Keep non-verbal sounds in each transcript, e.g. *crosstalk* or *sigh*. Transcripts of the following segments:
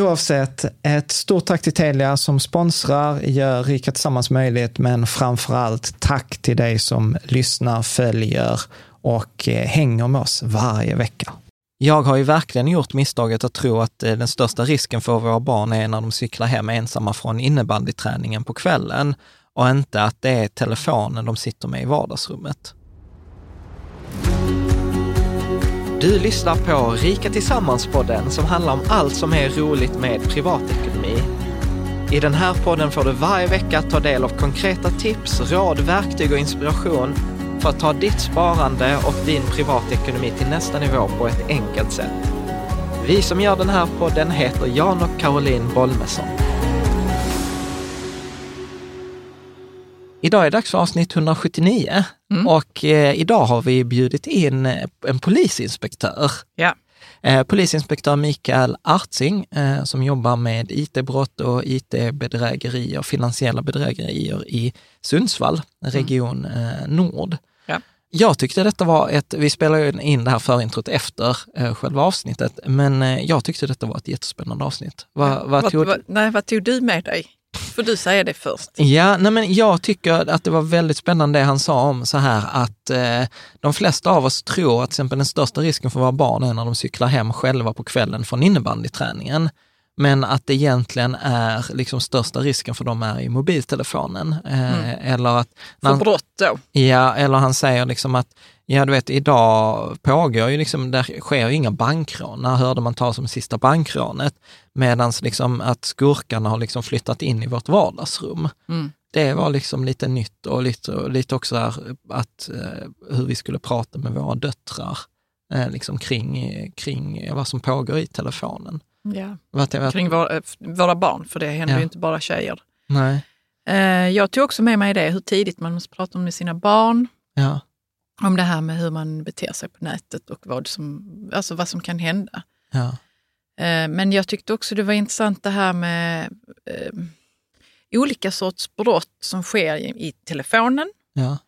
Oavsett, ett stort tack till Telia som sponsrar, gör Rika Tillsammans möjligt, men framför allt tack till dig som lyssnar, följer och eh, hänger med oss varje vecka. Jag har ju verkligen gjort misstaget att tro att eh, den största risken för våra barn är när de cyklar hem ensamma från innebandyträningen på kvällen och inte att det är telefonen de sitter med i vardagsrummet. Du lyssnar på Rika Tillsammans-podden som handlar om allt som är roligt med privatekonomi. I den här podden får du varje vecka ta del av konkreta tips, råd, verktyg och inspiration för att ta ditt sparande och din privatekonomi till nästa nivå på ett enkelt sätt. Vi som gör den här podden heter Jan och Caroline Bolmesson. Idag är det dags för avsnitt 179 och eh, idag har vi bjudit in eh, en polisinspektör. Ja. Eh, polisinspektör Mikael Artsing eh, som jobbar med IT-brott och IT-bedrägerier, finansiella bedrägerier i Sundsvall, region eh, Nord. Ja. Jag tyckte detta var ett, vi spelar in det här förintrot efter eh, själva avsnittet, men eh, jag tyckte detta var ett jättespännande avsnitt. Va, vad tog, vad, nej, vad tog du med dig? Får du säga det först? Ja, nej men jag tycker att det var väldigt spännande det han sa om så här att eh, de flesta av oss tror att till exempel den största risken för våra barn är när de cyklar hem själva på kvällen från innebandyträningen. Men att det egentligen är liksom största risken för dem är i mobiltelefonen. Eh, Eller att... För brott då? Ja, eller han säger liksom att, ja du vet idag pågår ju liksom, där sker ju inga bankrån. När hörde man talas om sista bankrånet? Medan liksom att skurkarna har liksom flyttat in i vårt vardagsrum. Mm. Det var liksom lite nytt och lite, lite också här att, eh, hur vi skulle prata med våra döttrar eh, liksom kring, kring vad som pågår i telefonen. Ja. Kring våra, eh, våra barn, för det händer Ja. ju inte bara tjejer. Nej, Eh, jag tog också med mig det, hur tidigt man måste prata med sina barn. ja, Om det här med hur man beter sig på nätet och vad som, alltså vad som kan hända. ja, Eh, Men jag tyckte också det var intressant det här med eh, olika sorts brott som sker i, i telefonen. ja,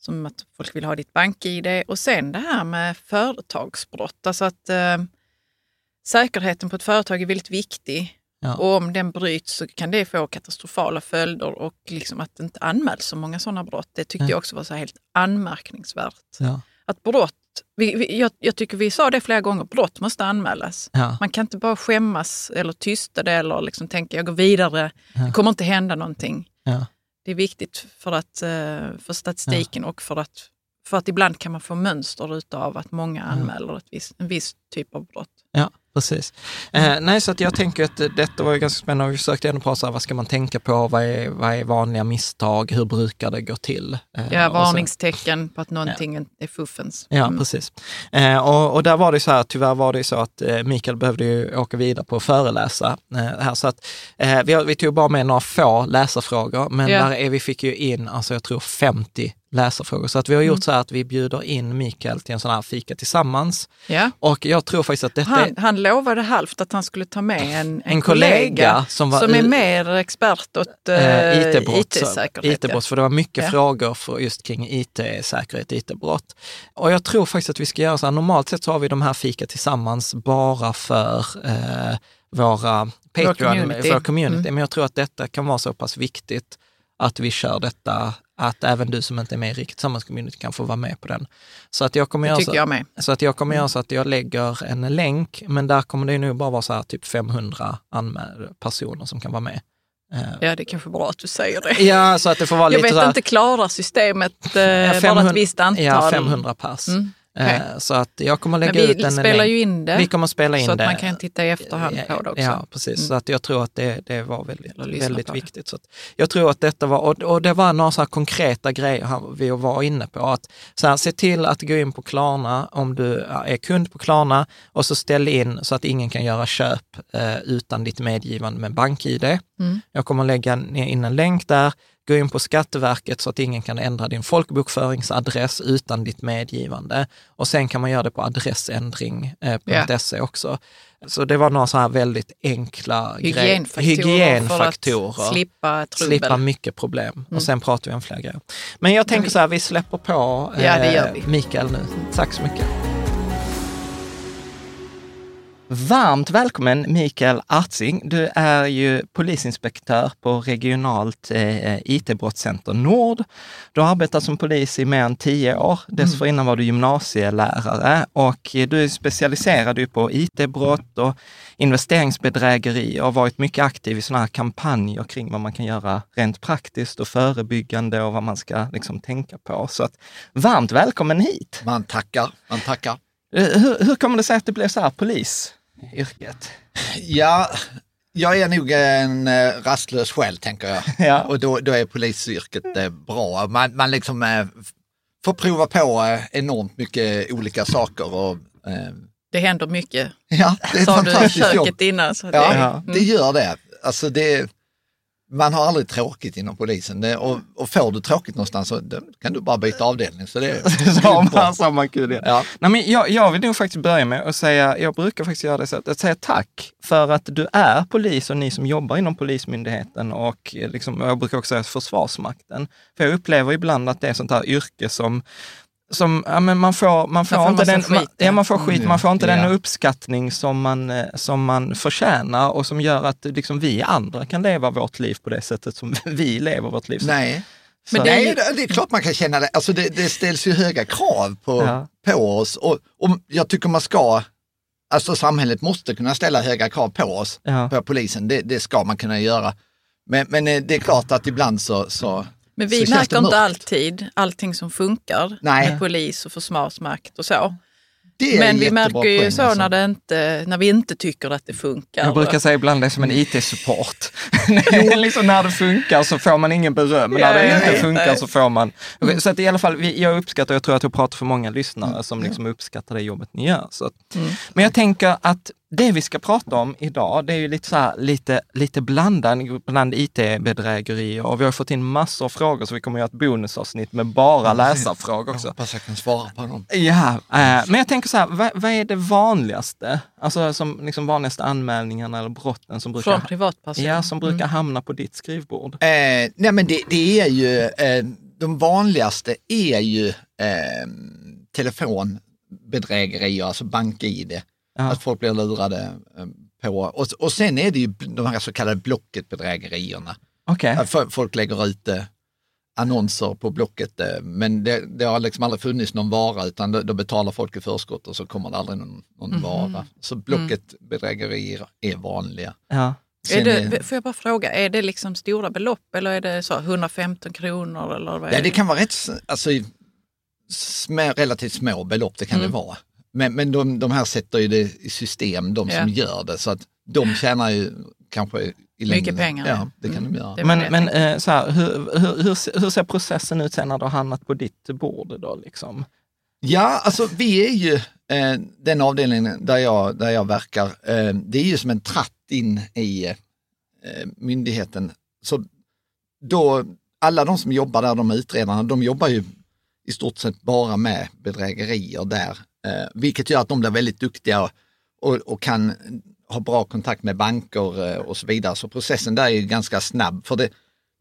som att folk vill ha ditt bank-id. Och sen det här med företagsbrott. Alltså att eh, säkerheten på ett företag är väldigt viktig. Ja. Och om den bryts så kan det få katastrofala följder och liksom att det inte anmäls så många sådana brott. Det tyckte Ja. jag också var så helt anmärkningsvärt. Ja. Att brott, vi, vi, jag, jag tycker vi sa det flera gånger, brott måste anmälas. Man kan inte bara skämmas eller tysta det eller liksom tänka jag går vidare, det kommer inte hända någonting. Det är viktigt för, att, eh, för statistiken och för att, för att ibland kan man få mönster utav att många anmäler ett viss, en viss typ av brott. Ja, precis. Eh, nej, så att jag tänker att detta var ju ganska spännande. Vi försökte ändå prata här, vad ska man tänka på? Vad är, vad är vanliga misstag? Hur brukar det gå till? Eh, Ja, varningstecken på att någonting är fuffens. Ja, Mm. precis. Eh, och, och där var det så här, tyvärr var det så att eh, Mikael behövde ju åka vidare på att föreläsa eh, här. Så att, eh, vi, vi tog bara med några få läsarfrågor, men Ja. där är, vi fick ju in, alltså jag tror 50 läsarfrågor. Så att vi har gjort Mm. så här att vi bjuder in Mikael till en sån här fika tillsammans. Ja. Och jag tror faktiskt att detta. Han, han lovade halvt att han skulle ta med en, en, En kollega som var som är mer expert åt Eh, eh, IT-brott, IT-säkerhet. IT-brott, för det var mycket Ja. frågor för just kring IT-säkerhet, IT-brott. Och jag tror faktiskt att vi ska göra så här, normalt sett så har vi de här fika tillsammans bara för eh, våra Patreon, community. vår community. Mm. Men jag tror att detta kan vara så pass viktigt att vi kör detta, att även du som inte är med i Riket Tillsammans community kan få vara med på den. Så att jag kommer Det göra så, jag med. så att jag kommer göra så att jag lägger en länk, men där kommer det nog bara vara så här typ 500 anmäl- personer som kan vara med. Eh, Ja, det är kanske bra att du säger det. Ja, så att det får vara jag lite vet här, inte, klarar systemet eh, Ja, bara 500 ett visst antal? Ja, 500 pers. Mm, Eh, Så att jag kommer lägga Men vi ut en spelar länk. ju in det, Vi kommer spela in så att det. man kan titta i efterhand på det också. Ja, precis. Mm. Så att jag tror att det, det var väldigt, väldigt det. viktigt. Så att jag tror att detta var, och, och det var några så här konkreta grejer vi var inne på. Att så här, se till att gå in på Klarna om du är kund på Klarna och så ställ in så att ingen kan göra köp eh, utan ditt medgivande med BankID. Mm. Jag kommer lägga in en länk där. Gå in på Skatteverket så att ingen kan ändra din folkbokföringsadress utan ditt medgivande. Och sen kan man göra det på adressändring.se Ja. också. Så det var några så här väldigt enkla. Hygienfaktorer, Hygienfaktorer. för att slippa trubbel. Slippa mycket problem. Mm. Och sen pratar vi om fler grejer. Men jag tänker vi- så här, vi släpper på eh, Ja, det gör vi. Mikael nu. Tack så mycket. Varmt välkommen Mikael Artsing. Du är ju polisinspektör på regionalt eh, IT-brottscenter Nord. Du har arbetat som polis i mer än tio år. Dessförinnan var du gymnasielärare och du är specialiserad ju på IT-brott och investeringsbedrägerier och har varit mycket aktiv i sådana här kampanjer kring vad man kan göra rent praktiskt och förebyggande och vad man ska liksom tänka på. Så att, varmt välkommen hit! Man tackar, man tackar. Eh, Hur, hur kommer det sig att det blev så här polisyrket? Ja, jag är nog en eh, rastlös själ tänker jag. Ja. Och då, då är polisyrket eh, bra. Man, man liksom eh, får prova på enormt mycket olika saker. Och, eh, Det händer mycket, ja, det är sa du i fantastiskt jobb. köket innan. Så Ja, det, Ja. det gör det. Alltså det. Man har aldrig tråkigt inom polisen och, och får du tråkigt någonstans så kan du bara byta avdelning. Så det, *laughs* Så är man, så man kul igen. Ja. Nej, men jag, jag vill nog faktiskt börja med att säga, jag brukar faktiskt göra det så att, att säga tack för att du är polis och ni som jobbar inom Polismyndigheten och eh, liksom, jag brukar också säga Försvarsmakten. För jag upplever ibland att det är sånt här yrke som som, ja, men man får, man får, får inte den, skit, man, ja, man får skit, Mm, man får inte ja. den uppskattning som man, eh, som man förtjänar och som gör att liksom, vi andra kan leva vårt liv på det sättet som *laughs* vi lever vårt liv. Så- Nej. så- Men det är ju- det, det är klart man kan känna det. Alltså det, det ställs ju höga krav på, Ja. på oss och, och jag tycker man ska, alltså samhället måste kunna ställa höga krav på oss, Ja. på polisen. Det, det ska man kunna göra. Men, men eh, det är klart att ibland så, så Men vi märker inte alltid allting som funkar Nej. med polis och försvarsmakt och så. Men en vi märker ju poäng, så alltså. när, det inte, när vi inte tycker att det funkar. Jag brukar säga ibland det är som en IT-support. *laughs* liksom när det funkar så får man ingen beröm, men när det inte vet funkar så får man... Så att i alla fall, jag uppskattar, jag tror att jag pratar för många lyssnare som liksom uppskattar det jobbet ni gör. Så Men jag tänker att det vi ska prata om idag, det är ju lite, så här, lite, lite blandan, bland IT-bedrägerier och vi har fått in massor av frågor så vi kommer göra ett bonusavsnitt med bara läsarfrågor Jag också. hoppas jag kan svara på dem. Ja, eh, men jag tänker så här, vad, vad är det vanligaste? Alltså som liksom vanligaste anmälningarna eller brotten som brukar, Från privatperson. ja, som brukar hamna på ditt skrivbord? Eh, nej men det, det är ju, eh, de vanligaste är ju eh, telefonbedrägerier, alltså bank-id. Ja. Att folk blir lurade eh, på. Och, och sen är det ju de här så kallade Blocket-bedrägerierna. Fo- folk lägger ut eh, annonser på Blocket, eh, men det, det har liksom aldrig funnits någon vara utan då, då betalar folk i förskott och så kommer det aldrig någon, någon Mhm. vara. Så Blocket-bedrägerier är vanliga. Ja. Är det, får jag bara fråga, är det liksom stora belopp eller är det så 115 kronor? Eller vad Ja, det kan vara rätt, alltså, i små, relativt små belopp, det kan Mm. det vara. Men, men de, de här sätter ju det i system, de som gör det, så att de tjänar ju kanske i Mycket längden. pengar, Ja, det kan Mm. de göra. Det Men, men eh, så här, hur, hur, hur, hur ser processen ut sen när du har hamnat på ditt bord då liksom? Ja, alltså vi är ju eh, den avdelningen där jag, där jag verkar, eh, det är ju som en tratt in i eh, myndigheten. Så då, alla de som jobbar där, de utredarna, de jobbar ju i stort sett bara med bedrägerier där. Eh, vilket gör att de blir väldigt duktiga och, och kan ha bra kontakt med banker eh, och så vidare. Så processen där är ju ganska snabb. För det,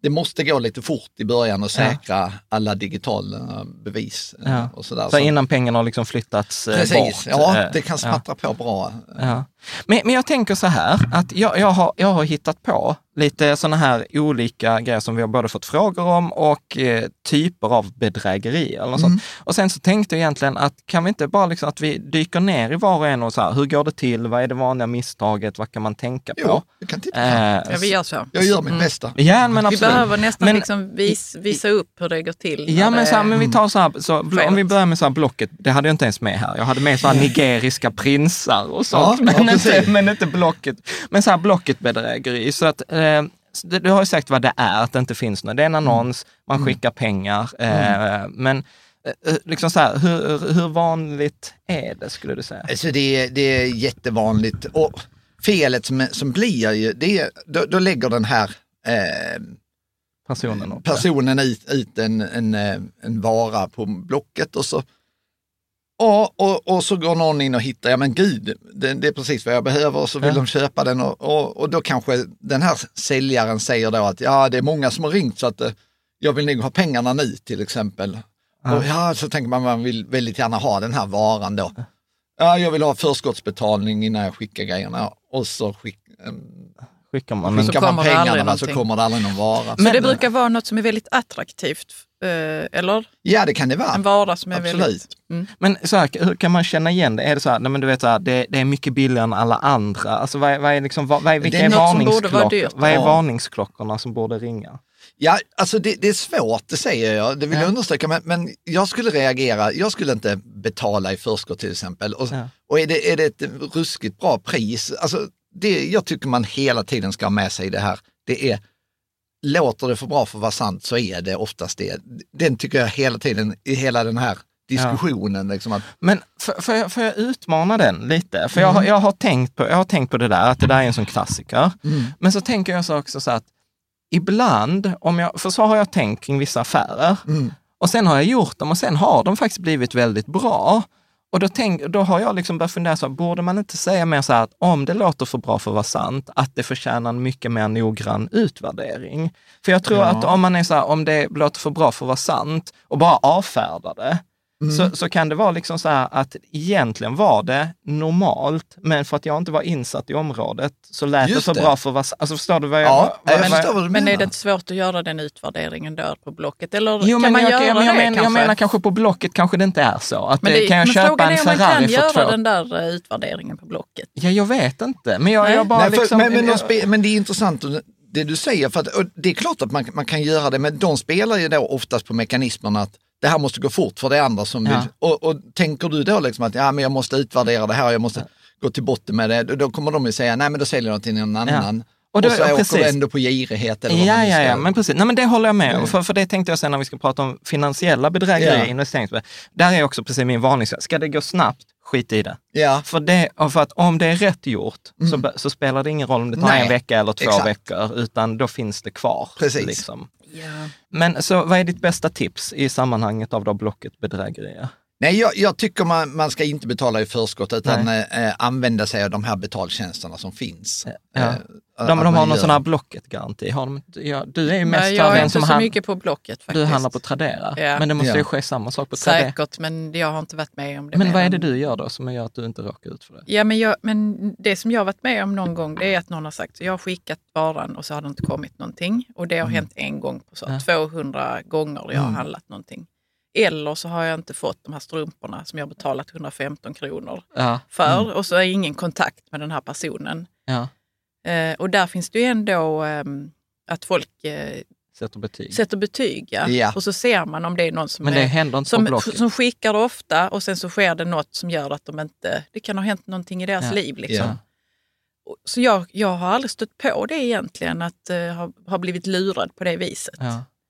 det måste gå lite fort i början och säkra alla digitala bevis. eh, Ja. Och så där. Så innan pengarna har liksom flyttats Precis, bort? ja eh, det kan ja. smattra på bra. Ja. Men, men jag tänker så här, att jag, jag, har, jag har hittat på lite sådana här olika grejer som vi har både fått frågor om och eh, typer av bedrägerier. Eller något Mm. sånt. Och sen så tänkte jag egentligen att kan vi inte bara liksom att vi dyker ner i var och en och så här, hur går det till, vad är det vanliga misstaget, vad kan man tänka på? Jo, kan titta. Eh, Ja, vi gör så. Jag gör mitt bästa. Ja, men Vi behöver nästan Men- liksom vis, visa upp hur det går till. Ja, men, så här, men vi tar så här, så, om vi börjar med så här blocket, det hade jag inte ens med här. Jag hade med så här nigeriska prinsar och sånt, Ja, men, inte, men inte blocket. Men så här blocket bedrägeri. Så att, eh, du, har ju sagt vad det är, att det inte finns något. Det är en Mm. annons, man skickar pengar. Eh, Men eh, liksom så här, hur, hur vanligt är det skulle du säga? Alltså det, är- det är jättevanligt. Och felet som, som blir ju, det är, då, då lägger den här eh, Personen personen ut, ut en, en, eh, en vara på Blocket och så och, och, och så går någon in och hittar, ja men gud, det, det är precis vad jag behöver och så vill Ja. de köpa den och, och, och då kanske den här säljaren säger då att ja det är många som har ringt så att eh, jag vill nog ha pengarna nu till exempel. Och ja, så tänker man man vill väldigt gärna ha den här varan då. Ja, jag vill ha förskottsbetalning innan jag skickar grejerna och så skick, em, Skickar man. Men, skickar man pengarna så kommer det aldrig någon vara. Så det brukar vara något som är väldigt attraktivt, eller? Ja, det kan det vara. En vara som är Absolut. väldigt... Mm. men så här, hur kan man känna igen det? Är det så här, nej, men du vet så här, det, det är mycket billigare än alla andra? Alltså vad är, vad är liksom, vad, vad är, vilka Det är är, något som borde vara varningsklockor? dyrt. Vad är Ja. varningsklockorna som borde ringa? Ja, alltså det, det är svårt, det säger jag, det vill jag understryka, men, men jag skulle reagera, jag skulle inte betala i förskott till exempel. Och, Ja. och är, det, är det ett ruskigt bra pris, alltså det jag tycker man hela tiden ska ha med sig i det här, det är, låter det för bra för att vara sant så är det oftast det. Den tycker jag hela tiden, i hela den här diskussionen, liksom att, Men får, jag, får jag utmana den lite? För jag, har- jag, har tänkt på, jag har tänkt på det där, att det där är en sån klassiker. Men så tänker jag så också så att ibland, om jag, för så har jag tänkt kring vissa affärer. Och sen har jag gjort dem och sen har de faktiskt blivit väldigt bra. Och då, tänk, då har jag liksom börjat fundera, så här, borde man inte säga mer så här att om det låter för bra för att vara sant, att det förtjänar en mycket mer noggrann utvärdering. För jag tror att om man är så här, om det låter för bra för att vara sant och bara avfärdar det, så, så kan det vara liksom så här att egentligen var det normalt, men för att jag inte var insatt i området så lät det Just för det. bra för sant. Alltså förstår du vad jag... ja, vad, jag vad- förstår vad du Men menar. är det inte svårt att göra den utvärderingen där på Blocket? Eller Jo, kan men man jag, göra jag, det jag, men, kanske? jag menar kanske på Blocket kanske det inte är så. Att men det, det, kan jag men köpa frågan en är om man Ferrari kan göra två... den där eh, utvärderingen på Blocket. Ja, jag vet inte. Men jag, jag bara Nej, för, liksom... men, men, jag- men det är intressant och det du säger, för att, det är klart att man, man kan göra det, men de spelar ju då oftast på mekanismerna att det här måste gå fort för det är andra som Ja. vill. Och, och tänker du då liksom att ja, men jag måste utvärdera det här, jag måste gå till botten med det, då- kommer de ju säga nej men då säljer jag till någon annan. Och Och, då- så ja, åker du ändå på girighet eller vad Ja, man ja, ja, men precis. Nej, men det håller jag med om. För, för det tänkte jag sen när vi ska prata om finansiella bedrägerier, Ja. investeringsbedrägerier. Där är också precis min varning. Ska det gå snabbt, skit i det. Ja, För, det, och för att om det är rätt gjort så, be- så spelar det ingen roll om det tar Nej, en vecka eller två exakt. veckor, utan då finns det kvar. Precis. Liksom. Yeah. Men så vad är ditt bästa tips i sammanhanget av då Blocket bedrägerier? Nej, jag, jag tycker man, man ska inte betala i förskott utan eh, använda sig av de här betaltjänsterna som finns. Ja. Eh, De, att de man har någon gör- sån här Blocket-garanti. Har de, ja, du är ju mest Nej, jag är inte som så han- mycket på Blocket faktiskt. Du handlar på Tradera. Ja. Men det måste Ja. ju ske samma sak på Tradera. Säkert, men jag har inte varit med om det. Men vad är det du gör då som gör att du inte råkar ut för det? Ja, men, jag, men det som jag har varit med om någon gång det är att någon har sagt så jag har skickat varan och så har det inte kommit någonting. Och det har hänt en gång på så Ja. 200 gånger jag har Mm. handlat någonting. Eller så har jag inte fått de här strumporna som jag betalat 115 kronor Ja. för och så är ingen kontakt med den här personen. ja. Eh, och där finns det ju ändå ehm, att folk eh, Sätter betyg. sätter betyg. Ja. Ja. Och så ser man om det är någon som, Men det är, händer inte som, som skickar det ofta och sen så sker det något som gör att de inte... Det kan ha hänt någonting i deras Ja. liv. Liksom. Så jag, jag har aldrig stött på det egentligen, att uh, ha, ha blivit lurad på det viset.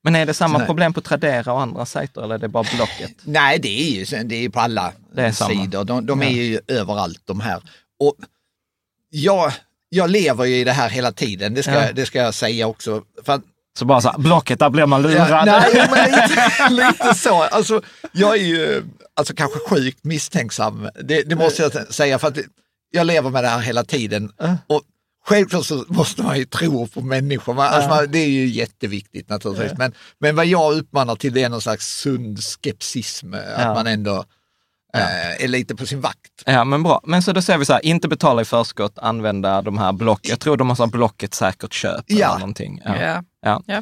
Men är det samma Nej. problem på Tradera och andra sajter eller är det bara Blocket? Nej, det är ju det är på alla Det är sidor. De, de Ja. är ju överallt de här. Och jag, jag lever ju i det här hela tiden, det ska, Ja. det ska jag säga också. För att, Så bara så här, Blocket, där blir man lurad. Ja, nej, men lite, *laughs* lite så. Alltså, jag är ju alltså, kanske sjukt misstänksam, det, det måste jag säga. För att jag lever med det här hela tiden. Och Självklart så måste man ju tro på människor, man, alltså, man, det är ju jätteviktigt naturligtvis. Men, men vad jag uppmanar till det är någon slags sund skepsism, att Ja. man ändå eh, är lite på sin vakt. Ja, men bra. Men så då säger vi så här, inte betala i förskott, använda de här block. Jag tror de har så här blocket säkert köp Ja. eller någonting. Ja. Ja. Ja. Ja.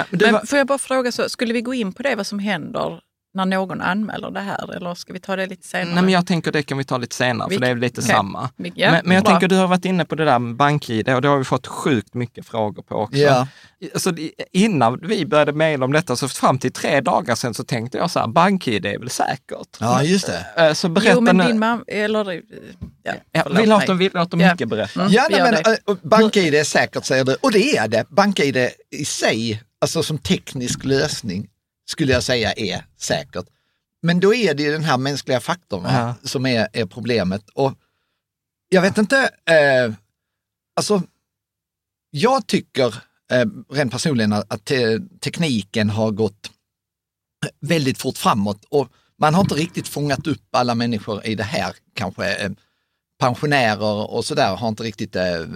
Eh, Men var- får jag bara fråga, så, skulle vi gå in på det, vad som händer när någon anmäler det här? Eller ska vi ta det lite senare? Nej, men jag tänker det kan vi ta lite senare, Vi- för det är lite okej. samma. Vi- ja, men, men jag bra. tänker, du har varit inne på det där med bank-id och det har vi fått sjukt mycket frågor på också. Ja. Alltså, det- innan vi började mejla om detta, så fram till tre dagar sedan så tänkte jag så här, bank-id är väl säkert? Ja, just det. Eh, Så berätta Jo, men nu. din mamma, eller... eh, Ja, ja, vi låter vi låter Ja. Micke berätta. Mm, Ja, nej, men äh, BankID är säkert säger du, och det är det. BankID i sig, alltså som teknisk lösning, skulle jag säga är säkert. Men då är det ju den här mänskliga faktorn Ja. som är, är problemet. Och jag vet inte, eh, alltså jag tycker eh, rent personligen att att te, tekniken har gått väldigt fort framåt och man har inte riktigt fångat upp alla människor i det här kanske. Eh, pensionärer och sådär har inte riktigt eh,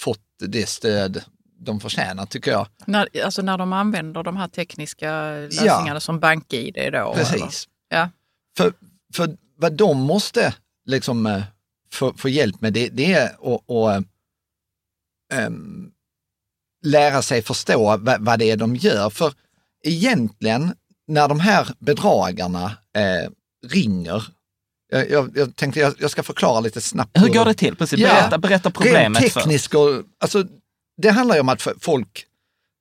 fått det stöd de förtjänar tycker jag. När, alltså när de använder de här tekniska lösningarna som BankID då? eller? Precis. Ja. För, för vad de måste liksom eh, få, få hjälp med det, det är att att, ehm, lära sig förstå vad, vad det är de gör. För egentligen när de här bedragarna eh, ringer, jag, jag, jag tänkte jag, jag ska förklara lite snabbt. Hur går det till? Precis, Ja. berätta, berätta problemet Rent tekniskt, och, alltså, det handlar ju om att folk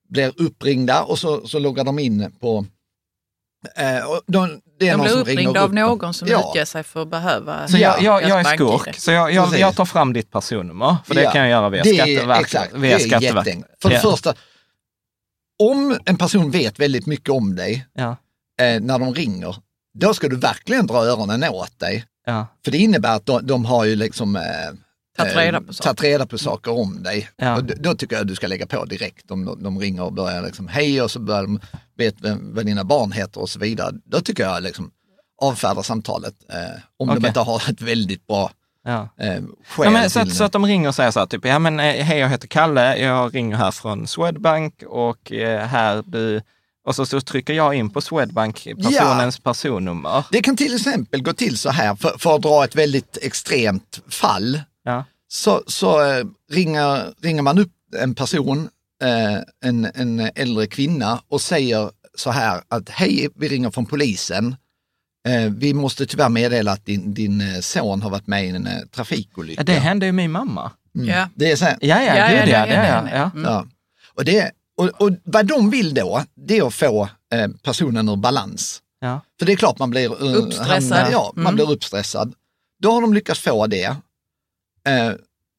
blir uppringda och så, så loggar de in på... Eh, och de, det är De någon blir som ringer uppringda av upp dem. någon som Ja. utger sig för att behöva Så jag, jag, jag är skurk, så jag, jag, jag tar fram ditt personnummer, för det Ja. kan jag göra via Det är- Skatteverket. Exakt, via det är Skatteverket. För det Ja. första, om en person vet väldigt mycket om dig Ja, eh, när de ringer, då ska du verkligen dra öronen åt dig. ja, För det innebär att de, de har ju liksom eh, Tagit reda på eh, saker. reda på saker om dig. Ja. Och då tycker jag du ska lägga på direkt om de, de ringer och börjar liksom hej och så börjar de vet vem, vad dina barn heter och så vidare. Då tycker jag liksom avfärda samtalet eh, om Okej. de inte har ett väldigt bra ja. eh, Ja, men så, att, så att de ringer och säger så här, typ, ja men eh, hej jag heter Kalle, jag ringer här från Swedbank och eh, här du, och så, så trycker jag in på Swedbank personens personnummer. Det kan till exempel gå till så här, för, för att dra ett väldigt extremt fall, Ja, så, så eh, ringer, ringer man upp en person, eh, en, en äldre kvinna och säger så här att hej, vi ringer från polisen. Eh, vi måste tyvärr meddela att din, din eh, son har varit med i en eh, trafikolycka. ja det hände ju min mamma. Mm. Ja. Det är så här, Ja, ja, Ja, gud ja, ja, det hände ja. Mm. Och, det, och, och vad de vill då, det är att få eh, personen ur balans. ja. För det är klart man blir eh, Uppstressad. hamnar- ja, man Mm. blir uppstressad. Då har de lyckats få det. Eh,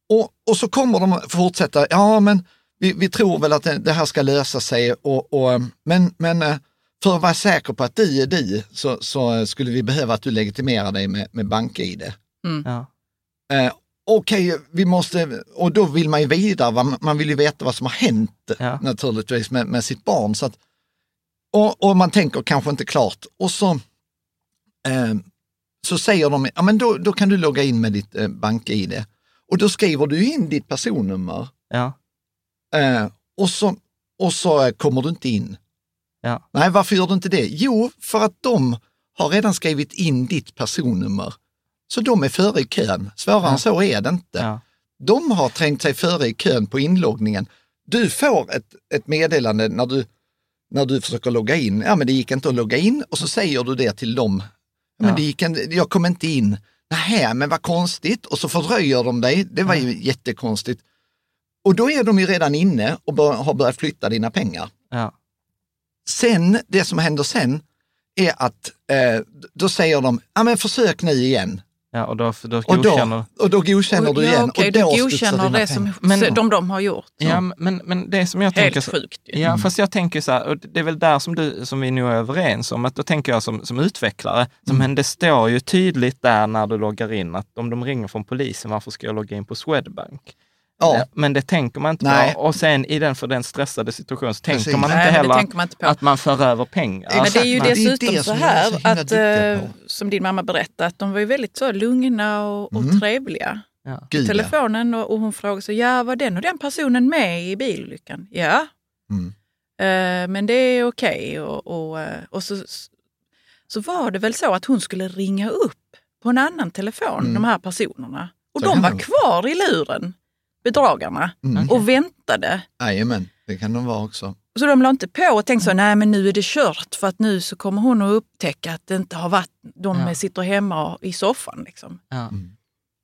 och, och så kommer de att fortsätta, ja men vi, vi tror väl att det, det här ska lösa sig, och, och, men, men eh, för att vara säker på att du är du så, så skulle vi behöva att du legitimerar dig med, med BankID. ja. Eh, Okej, vi måste, och då vill man ju vidare, va? man vill ju veta vad som har hänt Ja. naturligtvis med, med sitt barn. Så att, och, och man tänker kanske inte klart och så eh, så säger de, ja men då, då kan du logga in med ditt eh, bank-id. Och då skriver du in ditt personnummer Ja. eh, och, så, och så eh, kommer du inte in. Ja. Nej, varför gör du inte det? Jo, för att de har redan skrivit in ditt personnummer. Så de är före i kön. Svårare än så är det inte. Ja. De har trängt sig före i kön på inloggningen. Du får ett, ett meddelande när du, när du försöker logga in. Ja, men det gick inte att logga in och så säger du det till dem. Ja, men Ja. det gick inte, jag kom inte in. Nähä, men vad konstigt. Och så fördröjer de dig. Det var ju jättekonstigt. Och då är de ju redan inne och bör, har börjat flytta dina pengar. Ja. Sen, det som händer sen är att eh, då säger de, ja men försök nu igen. Ja, och då, då Och godkänner... då, och då godkänner du ja, igen. okej, och du då studsar godkänner det som. Men- de, de har gjort. Ja, men, men det som jag tänker... Helt så- sjukt ju. Ja, fast jag tänker så här, och det är väl där som, du, som vi nu är överens om, att då tänker jag som, som utvecklare, så, men det står ju tydligt där när du loggar in att om de ringer från polisen, varför ska jag logga in på Swedbank? Ja, Men det tänker man inte Nej. på. Och sen i den, för den stressade situationen så Precis. tänker man Nej, inte det heller man inte att man för över pengar. Men det är ju man- det är dessutom det så så här himla att, eh, som din mamma berättade, att de var ju väldigt så lugna och, och Mm. trevliga. Ja. gud telefonen och, och hon frågade så, ja var den och den personen med i bilolyckan? Ja, Mm. eh, men det är okej. Och, och, eh, och så, så var det väl så att hon skulle ringa upp på en annan telefon, Mm. de här personerna. Och Så de var kvar i luren, bedragarna, Mm. och väntade. Jajamän, det kan de vara också. Så de la inte på och tänkte så, nej men nu är det kört för att nu så kommer hon att upptäcka att det inte har varit, de Ja. sitter hemma i soffan. Liksom. Ja.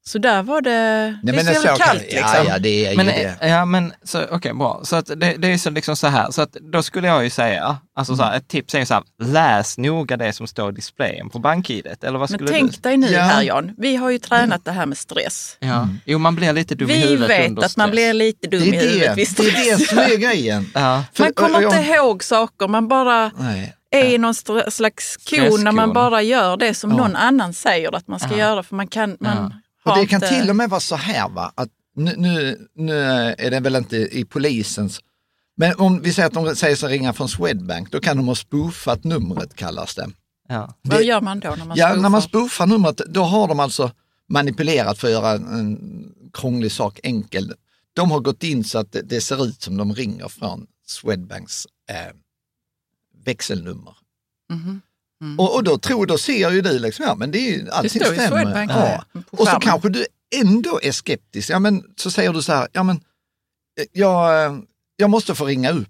Så där var det, Nej, det är men så jävla kan- kallt liksom. Ja, ja, det är Men, ju det. ja, men så, okej, bra. Så att det, det är så liksom så här, så att då skulle jag ju säga, alltså så här, ett tips är så här, läs noga det som står i displayen på bank-idet. Eller vad Men skulle tänk du? dig nu Ja. här Jan, vi har ju tränat det här med stress. Ja. Jo, man blir lite dum i Vi huvudet vet under att man stress. blir lite dum Det i är huvudet det, vid det, är stress. det som är grejen. Ja. För- Man kommer jag- inte ihåg saker, man bara Nej. är i någon slags kon när man bara gör det som Ja. någon annan säger att man ska Ja. göra. För man kan, man Och det kan till och med vara så här va, att nu, nu, nu är det väl inte i polisens, men om vi säger att de säger sig ringa från Swedbank, då kan de ha spoofat numret kallas det. Ja. Vad det- gör man då när man Ja, spoofar? när man spoofar numret, då har de alltså manipulerat för att göra en krånglig sak enkel. De har gått in så att det, det ser ut som de ringer från Swedbanks eh, växelnummer. Mhm. Mm. Och, och då tror, då ser ju du liksom, ja men det är ju, allting ju stämmer. Swedbank ja. på Och så kanske du ändå är skeptisk, ja men så säger du så här, ja men eh, jag, eh, jag måste få ringa upp.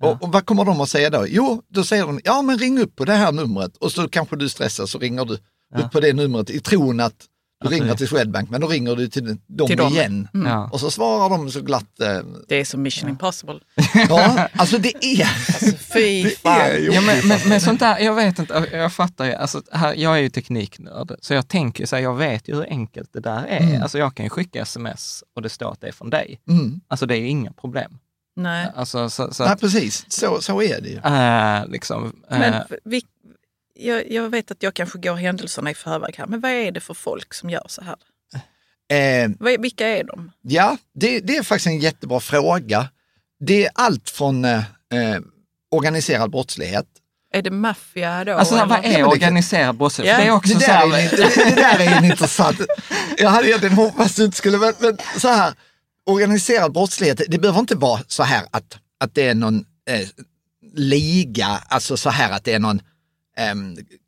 Ja. Och, och vad kommer de att säga då? Jo, då säger de, ja men ring upp på det här numret och så kanske du stressar så ringer du Ja. upp på det numret i tron att du ringer till Swedbank, men då ringer du till dem Till dem. igen. Mm. Ja. Och så svarar de så glatt, eh, Det är som Mission Impossible. *laughs* ja, alltså det är, Alltså, fy *laughs* det fan. Ja, men, men, men sånt där, jag vet inte, jag fattar ju, alltså, här, jag är ju tekniknörd, så jag tänker så här, jag vet ju hur enkelt det där är. Mm. Alltså jag kan ju skicka sms och det står att det är från dig. mm, Alltså det är ju inga problem. Nej. Alltså, så, så nej att, precis, så, så är det ju. äh, liksom, äh, Men vi, jag, jag vet att jag kanske går händelserna i förväg här, men vad är det för folk som gör så här? Eh, Vilka är de? Ja, det, det är faktiskt en jättebra fråga. Det är allt från eh, eh, organiserad brottslighet. Är det maffia då? alltså vad är organiserad brottslighet? Ja. Det är också Det där, är, det, det där är en intressant... Jag hade egentligen hoppats att du inte skulle, men, men så här, organiserad brottslighet, det behöver inte vara så här att, att det är någon eh, liga, alltså så här att det är någon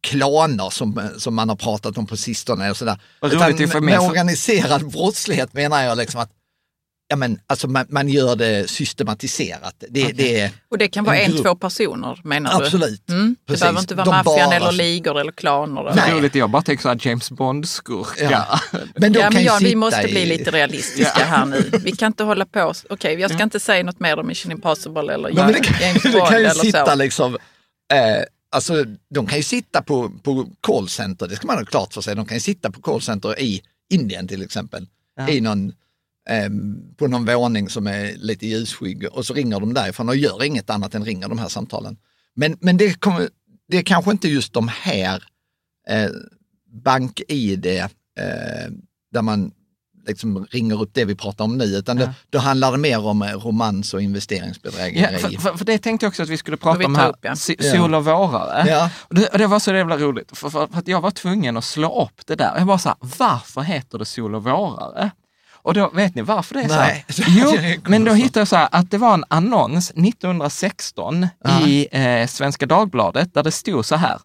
klaner som, som man har pratat om på sistone. Och så där. Vad Utan det med med- organiserad *laughs* brottslighet menar jag liksom att ja, men, alltså man, man gör det systematiserat. Det, det är Och det kan vara En en, två personer menar du? absolut. Mm. Det Precis. behöver inte vara maffian bara- eller ligor eller klaner. det Eller. är roligt, jag bara tänker så här James Bond-skurkar. Ja. Men Ja, kan men ja, vi måste i- bli lite realistiska här nu. Vi kan inte hålla på. Okej, jag ska inte säga något mer om Mission Impossible eller Nej, det kan, James *laughs* det Bond kan ju eller sitta så. liksom, eh, alltså de kan ju sitta på, på callcenter, det ska man ha klart för sig, de kan ju sitta på callcenter i Indien till exempel, i någon, eh, på någon våning som är lite ljusskygg och så ringer de därifrån. Och gör inget annat än ringer de här samtalen. Men, men det, kommer, det är kanske inte just de här eh, bank-id eh, där man liksom ringer upp det vi pratar om nu, utan Ja. då, då handlar det mer om eh, romans och investeringsbedrägeri. Ja, för, för, för det tänkte jag också att vi skulle vi prata om här, upp, ja. Sol och vårare. Ja. Och det, och det var så jävla roligt, för, för, för att jag var tvungen att slå upp det där. Jag var så här, varför heter det sol och vårare? Och då, vet ni varför det är Nej. så? här? *laughs* Jo, men då hittade jag så här att det var en annons 1916 i eh, Svenska Dagbladet där det stod så här.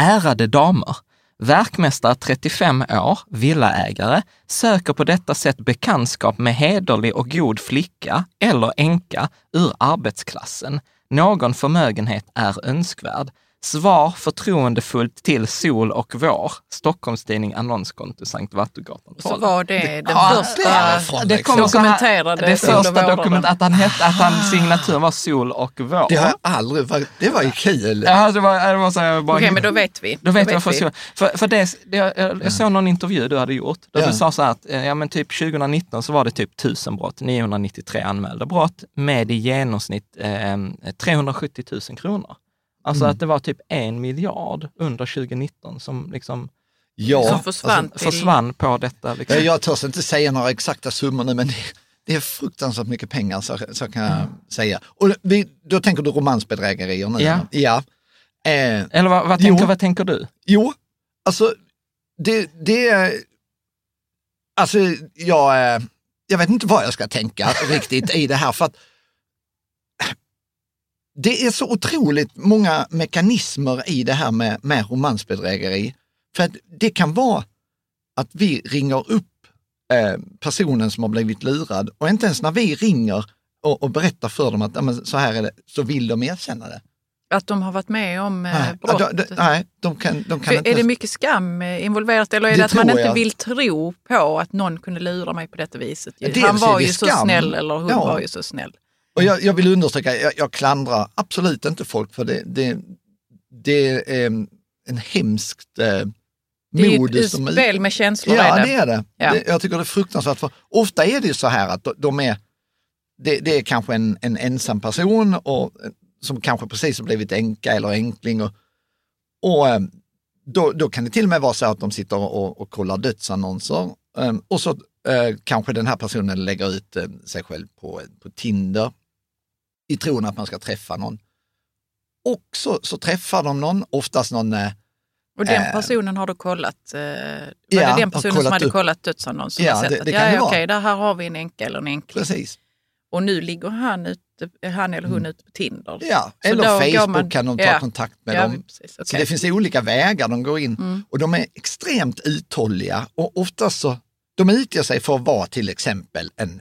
Ärade damer, verkmästare 35 år, villaägare, söker på detta sätt bekantskap med hederlig och god flicka eller änka ur arbetsklassen. Någon förmögenhet är önskvärd. Svar förtroendefullt till Sol och Vår, Stockholmstidning annonskonto Sankt Vattugatan Så 12. var det den Ja, första det kom så dokumenterade Det första dokumentet, att han hette, att han signatur var Sol och Vår. Det har jag aldrig, varit- det var ju kul. Ja, det var, det var så här, jag bara, Okej, men då vet vi. Då vet jag varför jag för, för det, det, jag, jag såg någon intervju du hade gjort, där Ja. du sa så här att eh, ja, men typ 2019 så var det typ 1000 brott, 993 anmälda brott med i genomsnitt eh, 370 000 kronor. Alltså Mm. att det var typ en miljard under 2019 som liksom Ja, Som försvann till... försvann på detta. Liksom. Jag, törs inte säga några exakta summor nu, men det, det är fruktansvärt mycket pengar, så, så kan jag säga. Och vi, då tänker du romansbedrägerier nu? Ja. ja. Eh, Eller vad, vad, Jo. tänker, vad tänker du? jo, alltså det, det är... Alltså jag, eh, jag vet inte vad jag ska tänka riktigt i det här, för att det är så otroligt många mekanismer i det här med, med romansbedrägeri. För att det kan vara att vi ringer upp eh, personen som har blivit lurad och inte ens när vi ringer och, och berättar för dem att ja, så här är det, så vill de erkänna det. Att de har varit med om eh, Nej, brott. ja, de, de, nej, de kan, de kan inte... är det mycket skam eh, involverat eller är Det det, att man inte jag. vill tro på att någon kunde lura mig på detta viset? Dels Han var ju så skam. snäll eller hon Ja. var ju så snäll. Och jag, jag vill understryka, jag, jag klandrar absolut inte folk för det. Det, det är en, hemskt eh, Det är ett som spel med känslor. Ja, det. det är det. Ja. det. Jag tycker det är fruktansvärt. För ofta är det ju så här att de- är, det, det är kanske en, en ensam person och, som kanske precis har blivit änka eller enkling. Och, och eh, då, då kan det till och med vara så att de sitter och, och kollar dödsannonser eh, och så eh, kanske den här personen lägger ut eh, sig själv på, på Tinder i tron att man ska träffa någon. Och så, så träffar de någon, oftast någon eh, Och den Eh, personen har du kollat? Eh, var ja, det den personen som hade upp. kollat dödsannonsen Ja, det- att det ja, kan det ja, vara. okej, där här har vi en änka eller en enkling. precis. Och nu ligger han, ute, han eller hon ute på Tinder. Mm. Ja, Så eller Facebook man- kan de ta ja. kontakt med Ja, dem. precis, Så okej. det finns olika vägar de går in Mm. och de är extremt uthålliga och oftast så, de utger sig för att vara till exempel en,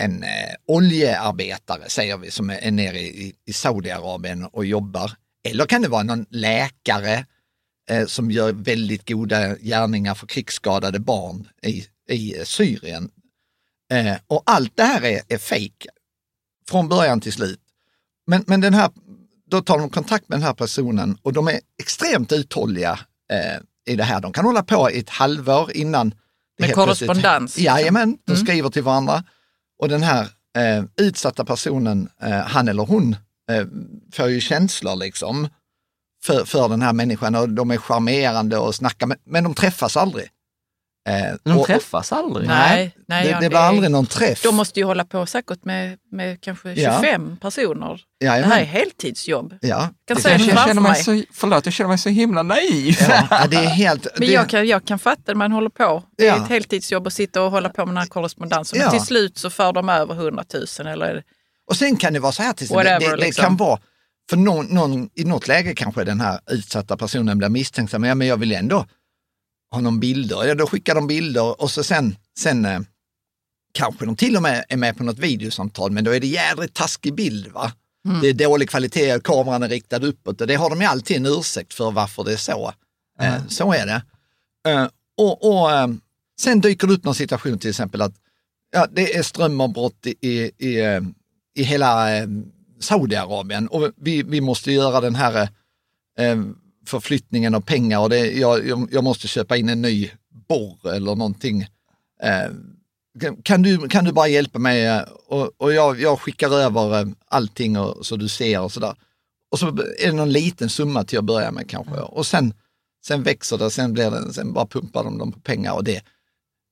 en eh, oljearbetare, säger vi, som är, nere i, i Saudiarabien och jobbar. Eller kan det vara någon läkare eh, som gör väldigt goda gärningar för krigsskadade barn i, i Syrien. Eh, och allt det här är, är fejk från början till slut. Men, men den här, då tar de kontakt med den här personen och de är extremt uthålliga eh, i det här. De kan hålla på i ett halvår innan. Med helt plötsligt- korrespondens, liksom. Jajamän, de Mm. skriver till varandra. Och den här eh, utsatta personen, eh, han eller hon, eh, får ju känslor liksom för, för den här människan och de är charmerande och snackar, men, men de träffas aldrig. Eh, De och- träffas aldrig. Nej, nej, det, ja, det blir aldrig någon träff. De måste ju hålla på säkert med, med kanske Ja. 25 personer. Det Jajamän. här är heltidsjobb. Ja, Kan det- se Jag, det känner mig mig. så, förlåt, jag känner mig så himla naiv. ja, *laughs* ja, det är helt... Men det, jag kan, jag kan fatta det, man håller på. Det är Ja. ett heltidsjobb att sitta och hålla på med den här korrespondensen. Ja. Men till slut så för de över 100 000 eller Och sen kan det vara så här, till Whatever, det, det liksom. kan vara, för någon, någon, i något läge kanske den här utsatta personen blir misstänksam, ja, men jag vill ändå någon bilder, ja, då skickar de bilder och så sen, sen eh, kanske de till och med är med på något videosamtal, men då är det jädrigt taskig bild. va? Det är dålig kvalitet, kameran är riktad uppåt och det har de ju alltid en ursäkt för varför det är så. Eh, så är det. Eh, och och eh, sen dyker det upp någon situation till exempel att ja, det är strömavbrott i, i, i, eh, i hela eh, Saudiarabien och vi, vi måste göra den här eh, förflyttningen av pengar och det, jag, jag, måste köpa in en ny borr eller någonting. Eh, kan, du, kan du bara hjälpa mig eh, och, och jag, jag skickar över eh, allting och, så du ser och sådär. Och så är det någon liten summa till att börja med kanske och sen, sen växer det, sen, blir det, sen bara pumpar de dem på pengar och det,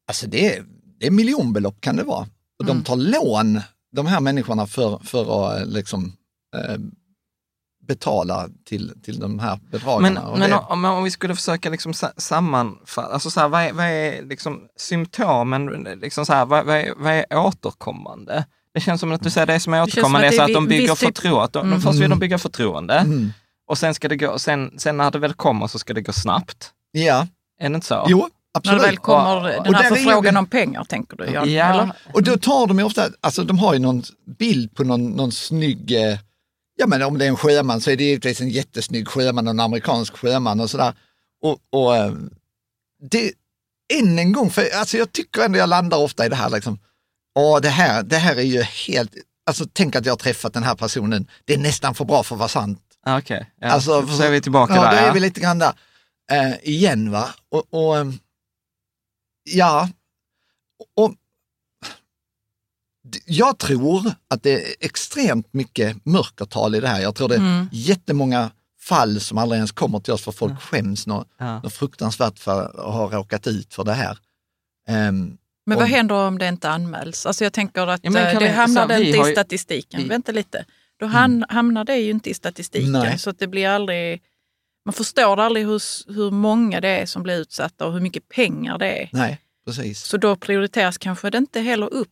Alltså det det är miljonbelopp kan det vara. Och Mm. de tar lån, de här människorna, för, för att liksom, eh, betala till, till de här bedragarna. Men, men det, om, om vi skulle försöka liksom sa- sammanfatta, alltså så här, vad, är, vad är liksom symptomen, liksom så här, vad, vad, är, vad är återkommande? Det känns som att du säger det som är återkommande att är det så är att de vi- bygger förtroende. De, Mm. Först vill de bygga förtroende mm, och sen ska det gå, sen, sen när det väl kommer så ska det gå snabbt. ja, Är det inte så? jo, När det absolut. väl kommer Och- den här är förfrågan ju- om pengar, tänker du Jan? Ja, Eller? Och då tar de ju ofta, alltså de har ju någon bild på någon, någon snygg, eh, ja men om det är en sjöman så är det givetvis en jättesnygg sjöman, en amerikansk sjöman och sådär. Och, och eh, det, än en gång, för alltså jag tycker ändå jag landar ofta i det här liksom, åh det här, det här är ju helt, alltså tänk att jag har träffat den här personen, det är nästan för bra för att vara sant. Ah, Okej, ja. Alltså, så är vi tillbaka ja, där. då är ja. vi lite grann där eh, igen va. Och, och ehm, ja, och jag tror att det är extremt mycket mörkertal i det här. Jag tror det är Mm. jättemånga fall som aldrig ens kommer till oss för folk skäms något, Ja. något fruktansvärt för att ha råkat ut för det här. Ehm, Men vad Om- händer om det inte anmäls? Alltså jag tänker att Ja, men eh, det vi- hamnar så det inte i statistiken. vi- Mm. Vänta lite. Då han, hamnar det ju inte i statistiken. Nej. Så att det blir aldrig... Man förstår aldrig hur, hur många det är som blir utsatta och hur mycket pengar det är. nej, precis. Så då prioriteras kanske det inte heller upp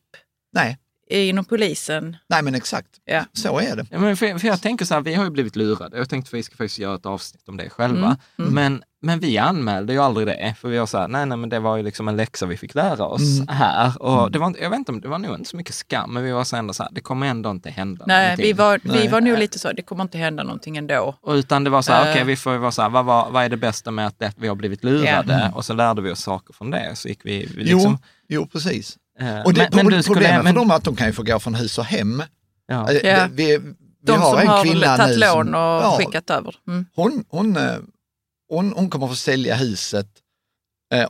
Nej, inom polisen. nej men exakt. Ja. Så är det. Ja, men för, för jag tänker så här, vi har ju blivit lurade. Jag tänkte att vi ska faktiskt göra ett avsnitt om det själva. Mm, Men, men vi anmälde ju aldrig det, för vi var så här, nej, nej, men det var ju liksom en läxa vi fick lära oss Mm. här. Och det var, jag vet inte, om det var nog inte så mycket skam, men vi var så ändå så här, det kommer ändå inte hända Nej, någonting. vi var, vi Nej. var nog lite så, det kommer inte hända någonting ändå. Och utan det var så här, Eh. okej, vi får ju vara så här, vad, vad, vad är det bästa med att det, vi har blivit lurade? Ja. Och så lärde vi oss saker från det. Så gick vi, vi Jo, liksom, jo, precis. Eh, Och det, men, men du skulle, problemet men, för dem är att de kan ju få gå från hus och hem. ja. Eh. Vi, vi De har som en har kvinna tagit nu lån som, och ja, skickat över. Mm. hon, hon, eh, hon, hon kommer få sälja huset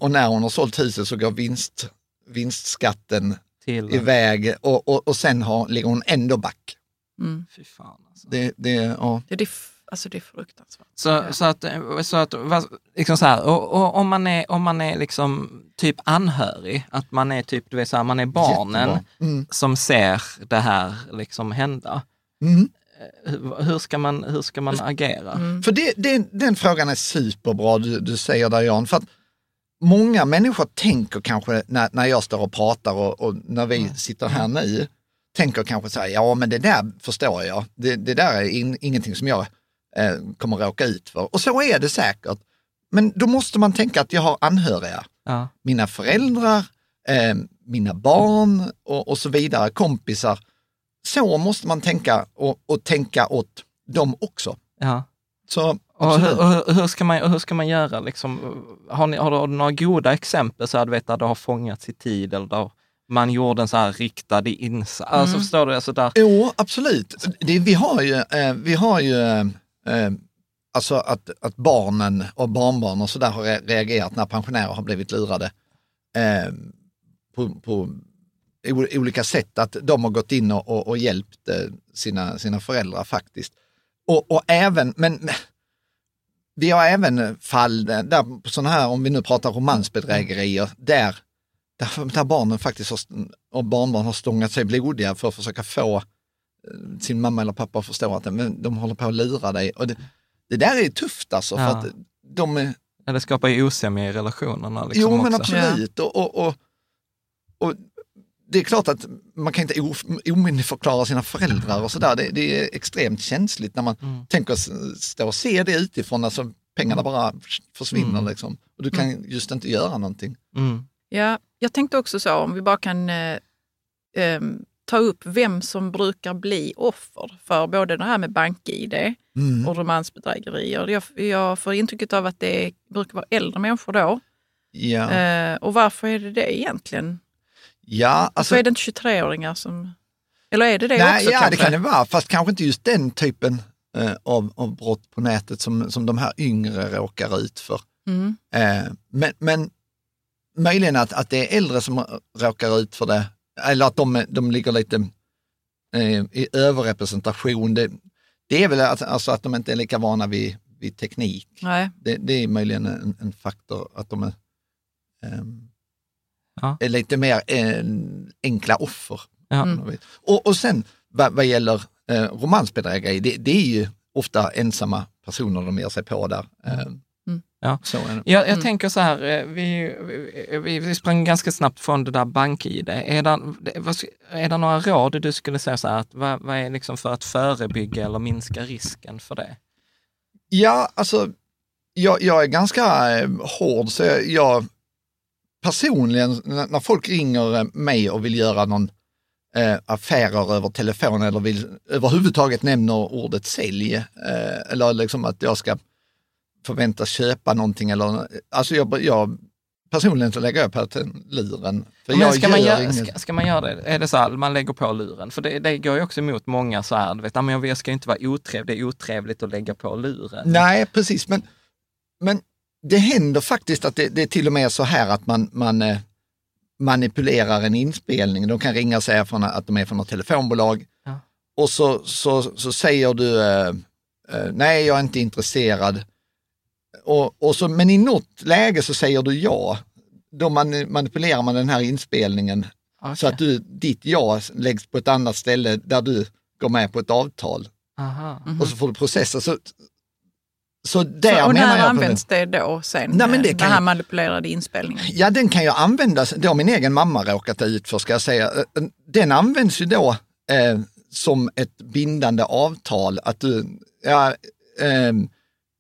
och när hon har sålt huset så går vinst, vinstskatten till, iväg och, och, och sen har, ligger hon ändå back. Mm. fy fan alltså. Det, det, ja. Det, är, alltså det är fruktansvärt. Så, så att, så att liksom så här, och, och om man är, om man är liksom typ anhörig, att man är typ, du vet så här, man är barnen. Mm. som ser det här liksom hända. Mm. Hur, hur ska man, hur ska man agera? Mm. För det, det, den frågan är superbra du, du säger där Jan. För att många människor tänker kanske när, när jag står och pratar och, och när vi sitter här nu, tänker kanske så här, ja men det där förstår jag. Det, det där är in, ingenting som jag eh, kommer råka ut för. Och så är det säkert. Men då måste man tänka att jag har anhöriga. Ja. Mina föräldrar, eh, mina barn och, och så vidare, kompisar. Så måste man tänka och, och tänka åt dem också. Ja. Så Och hur, och hur, ska man, hur ska man göra? Liksom, har, ni, har, du, har du några goda exempel så här, du vet, där det har fångats i tid eller där man gjorde en så här riktad insats? Alltså, förstår du? Alltså, där, Jo, absolut. Det, vi har ju, eh, vi har ju eh, alltså att, att barnen och barnbarn och sådär har reagerat när pensionärer har blivit lurade eh, på, på olika sätt. Att de har gått in och, och, och hjälpt eh, sina, sina föräldrar faktiskt. Och, och även, men *laughs* vi har även fall där, sådana här, om vi nu pratar romansbedrägerier, där, där, där barnen faktiskt har, och barnbarn har stångat sig blodiga för att försöka få sin mamma eller pappa att förstå att men, de håller på att lura dig. Och det, det där är tufft alltså, Ja. för att de är, Ja, det skapar ju osämja i relationerna. Liksom jo men också. absolut. Och, och, och, och det är klart att man kan inte omyndigförklara sina föräldrar och sådär. Det, det är extremt känsligt när man Mm. tänker stå och se det utifrån, alltså pengarna bara försvinner Mm. liksom. Och du kan just inte göra någonting. Mm. Ja, jag tänkte också så, om vi bara kan eh, em, ta upp vem som brukar bli offer för både det här med bank-id Mm. och romansbedrägerier. Jag, jag får intrycket av att det brukar vara äldre människor då. Ja, Eh, och varför är det det egentligen? ja Varför alltså. är det inte 23-åringar som... Eller är det det Nej, också ja, kanske? det kan det vara, fast kanske inte just den typen eh, av, av brott på nätet som, som de här yngre råkar ut för. Mm. Eh, men, men möjligen att, att det är äldre som råkar ut för det, eller att de, de ligger lite eh, i överrepresentation. Det, det är väl att, alltså att de inte är lika vana vid, vid teknik. Nej. Det, det är möjligen en, en faktor att de är... ehm, Ja. är lite mer eh, enkla offer. Ja. Mm. Och, och sen vad, vad gäller eh, romansbedrägeri, det, det är ju ofta ensamma personer de ger sig på där. Eh, Ja. Så är det. Jag, jag tänker så här, eh, vi, vi, vi sprang ganska snabbt från det där bank-id. Är det, är det några råd du skulle säga så här, att vad, vad är liksom för att förebygga eller minska risken för det? Ja, alltså jag, jag är ganska eh, hård så jag, jag personligen när, när folk ringer eh, mig och vill göra någon eh, affärer över telefon eller vill överhuvudtaget nämner ordet sälj eh, eller liksom att jag ska förväntas köpa någonting eller alltså jag, jag personligen så lägger jag på den luren. För Men ska, man gör göra, inget- ska, ska man göra det? Är det så här, man lägger på luren? För det, det går ju också emot många så här, du vet, "Ja, men jag ska inte vara otrevlig, det är otrevligt att lägga på luren. Nej, precis. Men, men det händer faktiskt att det, det är till och med så här att man, man eh, manipulerar en inspelning. De kan ringa och säga från, att de är från något telefonbolag Ja. och så, så, så säger du eh, eh, nej, jag är inte intresserad. Och, och så, men i något läge så säger du ja. Då man, manipulerar man den här inspelningen så Okej. att du, ditt ja läggs på ett annat ställe där du går med på ett avtal Aha. och så får du processa. Så, så där Så, och när jag används det då sen? Nej, men det eh, kan den här ju- manipulerade inspelningen? Ja, den kan ju användas, det har min egen mamma råkat ut för ska jag säga. Eh, Den används ju då eh, som ett bindande avtal att du, ja, ehm,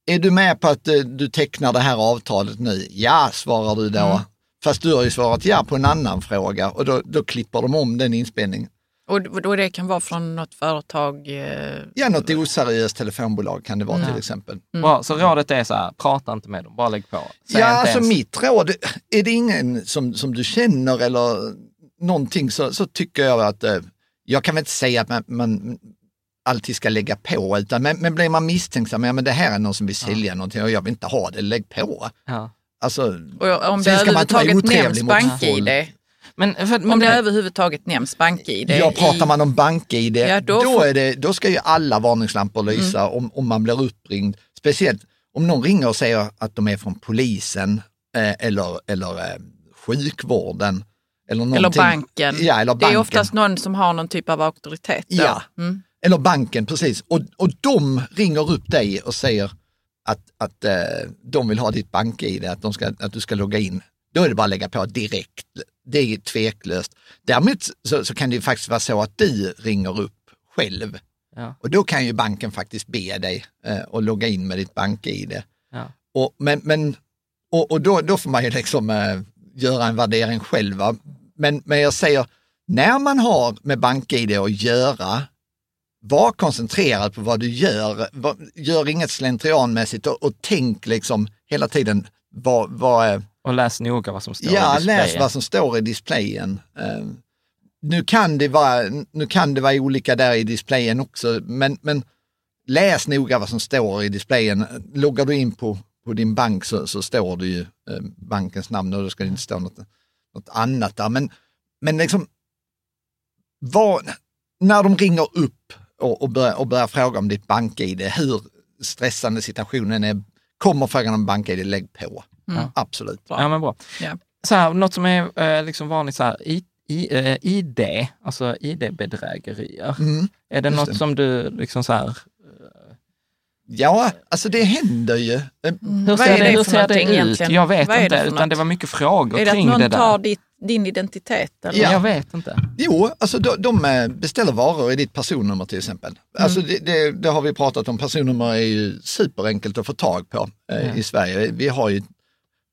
är du med på att eh, du tecknar det här avtalet nu? Ja, svarar du då. Mm. Fast du har ju svarat ja på en annan fråga och då, då klipper de om den inspelningen. Och då det kan vara från något företag? Eh, Ja, något oseriöst telefonbolag kan det vara Mm. till exempel. Bra, så rådet är så här, prata inte med dem, bara lägg på. Säg Ja, alltså ens- mitt råd, är det ingen som, som du känner eller någonting så, så tycker jag att, eh, jag kan väl inte säga att man, man alltid ska lägga på, utan, men, men blir man misstänksam, ja men det här är någon som vill sälja någonting och jag vill inte ha det, lägg på. Ja. Alltså, och om det Sen ska man inte vara överhuvudtaget otrevlig nämns mot folk. bank-id? Men, för, Om det det, överhuvudtaget nämns bank-id? ja, pratar man om bank-id, Ja, då då, får- Mm. är det, då ska ju alla varningslampor lysa om, om man blir uppringd. Speciellt om någon ringer och säger att de är från polisen eh, eller, eller eh, sjukvården. Eller, Eller banken. Ja, eller Det banken. är oftast någon som har någon typ av auktoritet. Då. Ja. Mm. Eller banken, precis. Och, och de ringer upp dig och säger att, att eh, de vill ha ditt bank-id, att, de ska, att du ska logga in. Då är det bara att lägga på direkt. Det är tveklöst. Däremot så, så kan det ju faktiskt vara så att du ringer upp själv. Ja. Och då kan ju banken faktiskt be dig eh, att logga in med ditt bank-id. Ja. Och, men, men, och, och då, då får man ju liksom eh, göra en värdering själv. Va? Men, men jag säger, när man har med bank-id att göra, var koncentrerad på vad du gör. Gör inget slentrianmässigt och, och tänk liksom hela tiden vad, vad är och läs noga vad som står Ja, i läs displayen. vad som står i displayen. Eh, nu, kan det vara, nu kan det vara olika där i displayen också, men, men läs noga vad som står i displayen. Loggar du in på, på din bank så, så står det ju eh, bankens namn och då ska det inte stå något, något annat där. Men, men liksom, vad, när de ringer upp och, och, börjar, och börjar fråga om ditt bank-id, hur stressande situationen är, kommer frågan om bank-id, lägg på. Absolut. Ja, men bra. Ja. Så här, något som är eh, liksom vanligt, så här, i, i, eh, ID, alltså ID-bedrägerier. Mm. Är det just något det. som du liksom så här, Ja, alltså det händer ju. Eh, hur Vad ser är det, det hur ser det ut? egentligen? Jag vet är inte, utan det var mycket frågor Är det att kring någon det där. tar ditt, din identitet? Eller? Ja. Jag vet inte. Jo, alltså de, de eh, beställer varor i ditt personnummer till exempel. Alltså det, det, det har vi pratat om, personnummer är ju superenkelt att få tag på eh, Ja. i Sverige. Vi har ju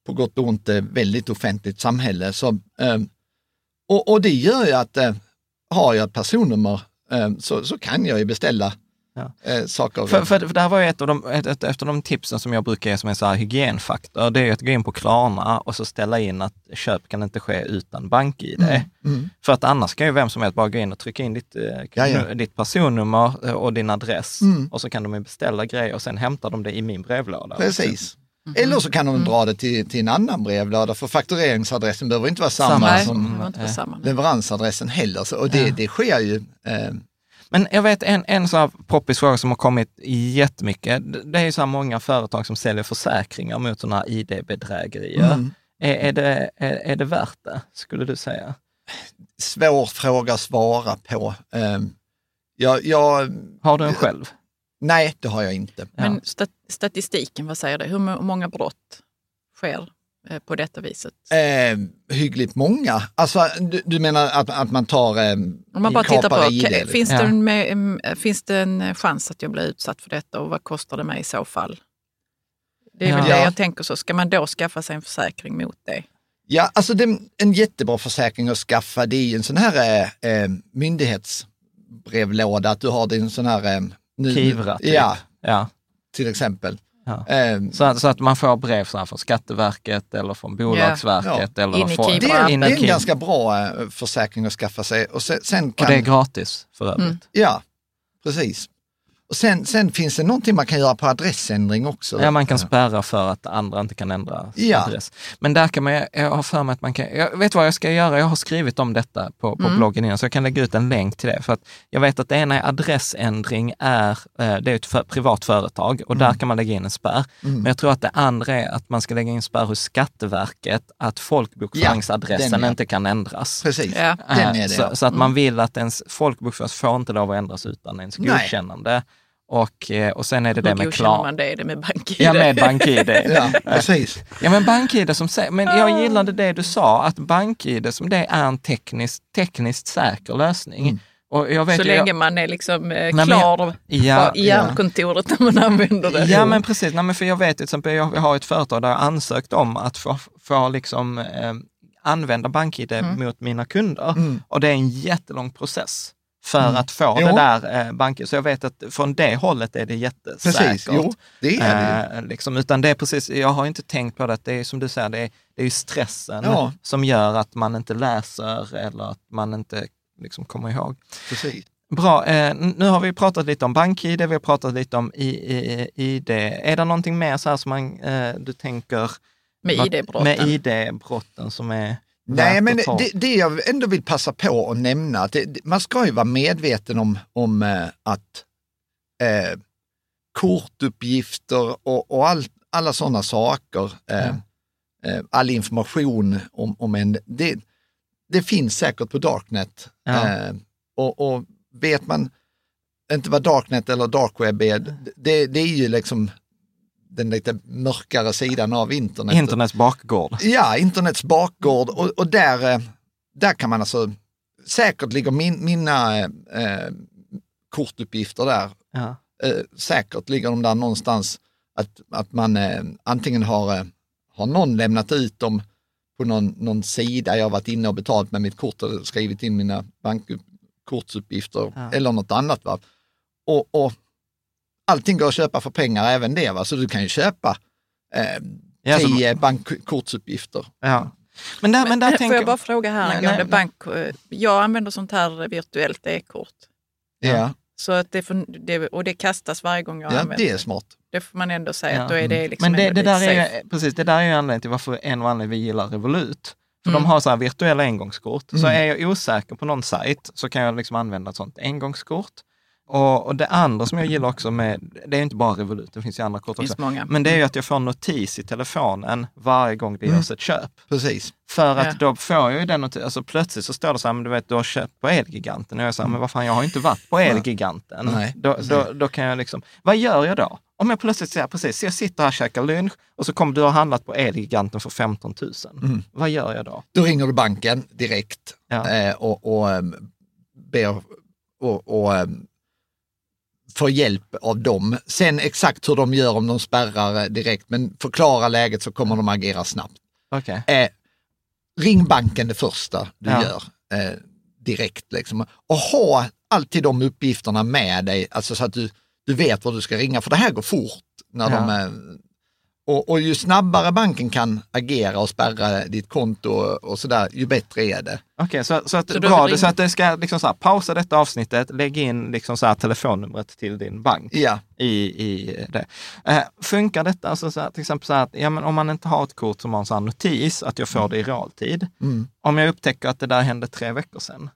på gott och ont väldigt offentligt samhälle. Så, eh, och, och det gör ju att eh, har jag ett personnummer eh, så, så kan jag ju beställa Ja. eh, saker. För, för, för det här var ju ett av, de, ett, ett, ett av de tipsen som jag brukar ge som en så här hygienfaktor. Det är ju att gå in på Klarna och så ställa in att köp kan inte ske utan bank-id. Mm. För att annars kan ju vem som helst bara gå in och trycka in ditt, eh, Ja, ja. ditt personnummer eh, och din adress Mm. och så kan de ju beställa grejer och sen hämtar de det i min brevlåda. Precis. Eller så kan de dra det till, till en annan brevlåda för faktureringsadressen behöver inte vara samma, Samma. Som inte på samma. leveransadressen heller. Så, och det, det sker ju. Eh, Men jag vet en, en sån här poppis fråga som har kommit jättemycket. Det- Det är ju så här många företag som säljer försäkringar mot sådana här ID-bedrägerier. Mm. Är, är, det, är, är det värt det, skulle du säga? Svår fråga att svara på. Um, jag, jag, Har du en själv? Nej, det har jag inte. Men stat statistiken, vad säger det? Hur må- många brott sker på detta viset? Eh, hyggligt många. Alltså, du, du menar att, att man tar eh, Om man bara tittar på, ID, liksom? finns, Ja. det en, finns det en chans att jag blir utsatt för detta och vad kostar det mig i så fall? Det är väl Ja. det jag tänker så. Ska man då skaffa sig en försäkring mot det? Ja, alltså det, en jättebra försäkring att skaffa det är ju en sån här eh, eh, myndighetsbrevlåda, att du har din sån här... Eh, nu- Kivra, typ. Ja, ja. till exempel. Ja. Eh, Så, att- så att man får brev så här från Skatteverket eller från Bolagsverket. Eller In i det, är, in det är en ganska bra eh, försäkring att skaffa sig. Och sen, sen kan, Och det är gratis för övrigt. Mm. Ja, precis. Och sen, sen finns det någonting man kan göra på adressändring också. Ja, man kan spärra för att andra inte kan ändra Ja. adress. Men där kan man, jag har för mig att man kan, jag vet vad jag ska göra, jag har skrivit om detta på, på Mm. bloggen innan, så jag kan lägga ut en länk till det. För att jag vet att det ena är adressändring, är, eh, det är ett för, privat företag och där kan man lägga in en spärr. Men jag tror att det andra är att man ska lägga in spärr hos Skatteverket, att folkbokföringsadressen är- inte kan ändras. Precis, Ja. den är Eh, det. ja. Så, så att man vill att ens folkbokföring får inte lov att ändras utan ens Nej. Och, eh, och sen är det det med klar... man det? Är det med BankID? Ja, med BankID. *laughs* Ja, precis. Ja, men BankID som men jag gillade det du sa, att BankID som det är en tekniskt, tekniskt säker lösning. Mm. Och jag vet Så ju- länge man är liksom eh, klar Ja, i hjärnkontoret när man använder det. Ja, men precis. Nej, men för jag vet till exempel, jag har ett företag där jag ansökt om att få, få liksom, eh, använda BankID Mm. mot mina kunder. Mm. Och det är en jättelång process för Mm. att få Jo. det där eh, BankID. Så jag vet att från det hållet är det jättesäkert. Precis, jo, det är det ju. Eh, liksom, utan det är precis, jag har inte tänkt på det, att det är som du säger, det är, det är ju stressen Ja. som gör att man inte läser eller att man inte liksom, kommer ihåg. precis. Bra, eh, nu har vi pratat lite om BankID, vi har pratat lite om I, I, ID. Är det någonting mer så här som man, eh, du tänker Med ID-brotten. med ID-brotten som är Nej, men det, det jag ändå vill passa på att nämna, att det, man ska ju vara medveten om, om eh, att eh, kortuppgifter och, och all, alla sådana saker, eh, eh, all information om, om en, det, det finns säkert på Darknet. Ja. Eh, och, och vet man inte vad Darknet eller Darkweb är, det, det är ju liksom den lite mörkare sidan av internet. Internets bakgård. Ja, internets bakgård och, och där, eh, där kan man alltså, säkert ligger min, mina eh, kortuppgifter där, Ja. eh, säkert ligger de där någonstans, att, att man eh, antingen har, eh, har någon lämnat ut dem på någon, någon sida, jag har varit inne och betalt med mitt kort och skrivit in mina bankkortsuppgifter Ja. eller något annat. Va? Och, och allting går att köpa för pengar, även det. Va? Så du kan ju köpa eh, Ja, så- tio bankkortsuppgifter. Ja. Men där, men där Får tänker jag bara fråga här Nej, angående nej, bank... eh, Jag använder sånt här virtuellt e-kort. Ja, Så att det, får, det, och det kastas varje gång jag ja använder det är smart. Det får man ändå säga Ja. att då är det liksom Men det, det, där är safe. ju, precis, det där är ju anledningen till varför en och anledning vi gillar Revolut. För Mm. de har så här virtuella engångskort. Så Mm. är jag osäker på någon sajt så kan jag liksom använda ett sånt engångskort. Och, och det andra som jag gillar också med, det är inte bara Revolut, det finns ju andra kort också. många. Men det är ju att jag får notis i telefonen varje gång det Mm. görs ett köp. Precis. För att Ja. då får jag ju den notisen, alltså plötsligt så står det så här, men du vet du har köpt på Elgiganten. Och jag säger, men vad fan jag har ju inte varit på Elgiganten. Nej, Då, då, då kan jag liksom, vad gör jag då? Om jag plötsligt säger, precis, så jag sitter här och käkar lunch och så kommer du ha handlat på Elgiganten för 15 000. Mm. Vad gör jag då? Då ringer du banken direkt Ja. eh, och, och eh, ber och, och eh, får hjälp av dem. Sen exakt hur de gör om de spärrar eh, direkt, men förklara läget så kommer de agera snabbt. Okej. Eh, ring banken det första du Ja. gör eh, direkt. Liksom. Och ha alltid de uppgifterna med dig, alltså så att du, du vet vad du ska ringa, för det här går fort. När Ja. de, eh, och, och ju snabbare banken kan agera och spärra ditt konto och, sådär, ju bättre är det. Okej, så, så, att, Så bra, så att det ska liksom så här, pausa detta avsnittet, lägg in liksom så här telefonnumret till din bank. Ja, i, i det. Eh, funkar detta, alltså så här, till exempel så här att ja, men om man inte har ett kort som har en sån här notis, att jag får det i realtid. mm. Om jag upptäcker att det där hände tre veckor sedan.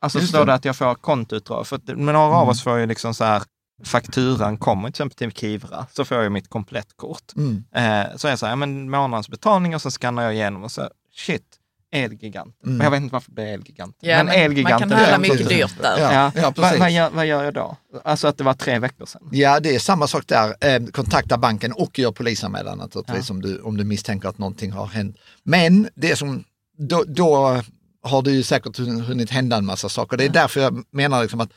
Alltså Just står det. Mm. det att jag får kontoutdrag. För att, men några av oss får ju liksom så här fakturan kommer till exempel till Kivra, så får jag mitt komplettkort. Mm. Eh, så är jag så här, ja, men månadens betalning och så skannar jag igenom och så, shit, Elgiganten. Mm. Men jag vet inte varför det blir Elgiganten. Ja, men man Elgiganten kan handla är- mycket dyrt där. Ja, Ja, ja, vad, vad, gör, vad gör jag då? Alltså att det var tre veckor sedan. Ja, det är samma sak där. Eh, kontakta banken och gör polisanmälan naturligtvis om, du, om du misstänker att någonting har hänt. Men det som, då, då har det ju säkert hun- hunnit hända en massa saker. Det är därför jag menar liksom att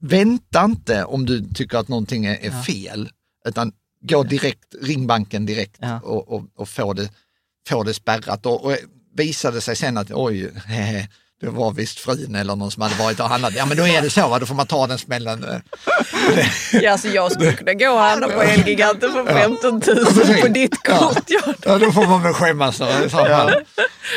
vänta inte om du tycker att någonting är, är fel, utan gå direkt, ring banken direkt Ja. och, och, och få, det, få det spärrat. Och, och visade sig sen att oj, *laughs* hehe, det var visst frun eller någon som hade varit och handlat. Ja men då är det så, va? då får man ta den smällen. Ja, alltså jag skulle kunna gå och handla på Elgiganten för 15 000 på ditt kort. Ja. Ja, då får man väl skämmas. Då, i så fall.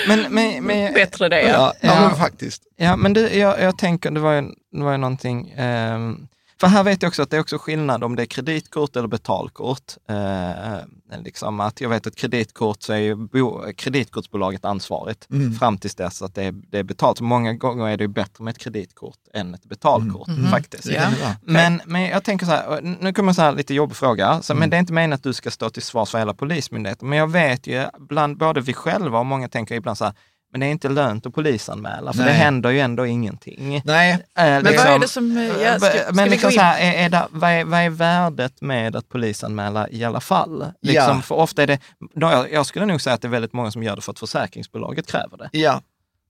Men, men, men, Bättre det. Ja, Ja. ja, Ja. men faktiskt. Ja, men det, jag, jag tänker, det var ju, det var ju någonting, ehm, för här vet jag också att det är också skillnad om det är kreditkort eller betalkort. Eh, liksom att jag vet att kreditkort så är ju bo, kreditkortsbolaget ansvarigt fram tills dess att det är, det är betalt. Så många gånger är det ju bättre med ett kreditkort än ett betalkort faktiskt. Ja. Men, men jag tänker så här, nu kommer så här lite jobbig fråga, så, Mm. men det är inte meningen att du ska stå till svars för hela polismyndigheten. Men jag vet ju, bland både vi själva och många tänker ibland så här, men det är inte lönt att polisanmäla, för Nej. det händer ju ändå ingenting. Nej, Eh, Men vad liksom- är det som... Ja, ska, ska men liksom så här, är, är det, vad, är, vad är värdet med att polisanmäla i alla fall? Liksom, Ja. För ofta är det, då, jag, jag skulle nog säga att det är väldigt många som gör det för att försäkringsbolaget kräver det. ja.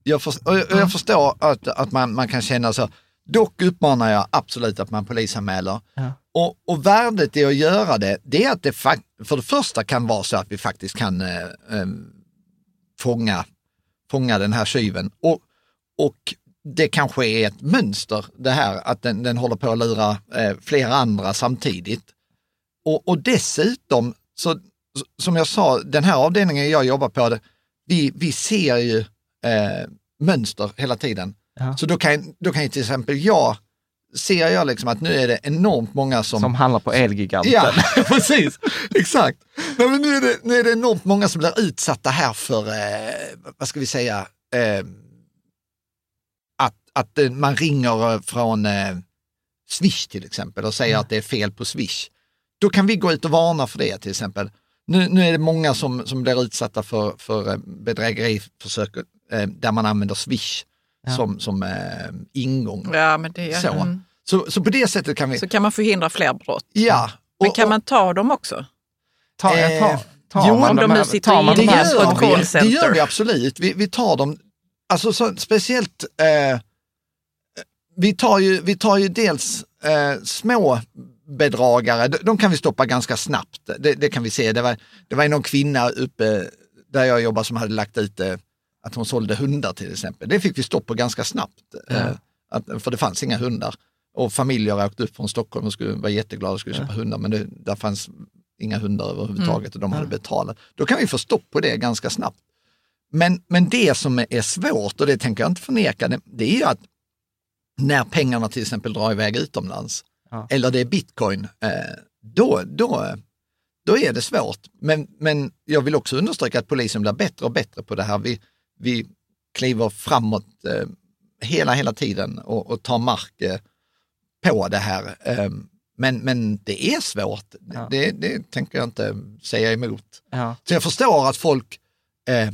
Jag, för, och jag, och jag förstår att, att man, man kan känna så. Dock uppmanar jag absolut att man polisanmäler. Ja. Och, och värdet i att göra det, det är att det för det första kan vara så att vi faktiskt kan eh, eh, fånga, fånga den här tjuven. Och, och det kanske är ett mönster det här att den, den håller på att lura eh, flera andra samtidigt. Och, och dessutom, så, som jag sa, den här avdelningen jag jobbar på, det, vi, vi ser ju eh, mönster hela tiden. Ja. Så då kan, då kan ju till exempel jag, ser jag liksom att nu är det enormt många som... Som handlar på Elgiganten. Ja, *laughs* precis. Exakt. Nej, men nu, är det, nu är det enormt många som blir utsatta här för, eh, vad ska vi säga, eh, att, att eh, man ringer eh, från eh, Swish till exempel och säger att det är fel på Swish. Då kan vi gå ut och varna för det till exempel. Nu, nu är det många som, som blir utsatta för, för eh, bedrägeriförsök eh, där man använder Swish som, som eh, ingång. Ja, men det, Så. mm. Så, så på det sättet kan vi, så kan man förhindra fler brott. ja. Men Och- kan och- man ta dem också? Ta, Eh, ta, ta, jo, man om de nu sitter tar man i de Det här här gör, på ett vi, callcenter. det gör vi absolut. Vi, vi tar dem, alltså så, speciellt, eh, vi, tar ju, vi tar ju dels eh, små bedragare, de, de kan vi stoppa ganska snabbt. Det, det kan vi se. Det var, det var någon kvinna uppe där jag jobbar som hade lagt ut eh, att hon sålde hundar till exempel. Det fick vi stopp på ganska snabbt, eh, att, för det fanns inga hundar. Och familjer åkte upp från Stockholm och skulle vara jätteglada och skulle köpa hundar, men det, där fanns inga hundar överhuvudtaget och de hade betalat. Då kan vi få stopp på det ganska snabbt. Men, men det som är svårt, och det tänker jag inte förneka, det, det är ju att när pengarna till exempel drar iväg utomlands, Ja. eller det är bitcoin, eh, då, då, då är det svårt. Men, men jag vill också understryka att polisen blir bättre och bättre på det här. Vi, vi kliver framåt eh, hela, hela tiden och, och tar mark eh, på det här. Eh, men, men det är svårt, Ja. det, det tänker jag inte säga emot. Ja. Så jag förstår att folk eh,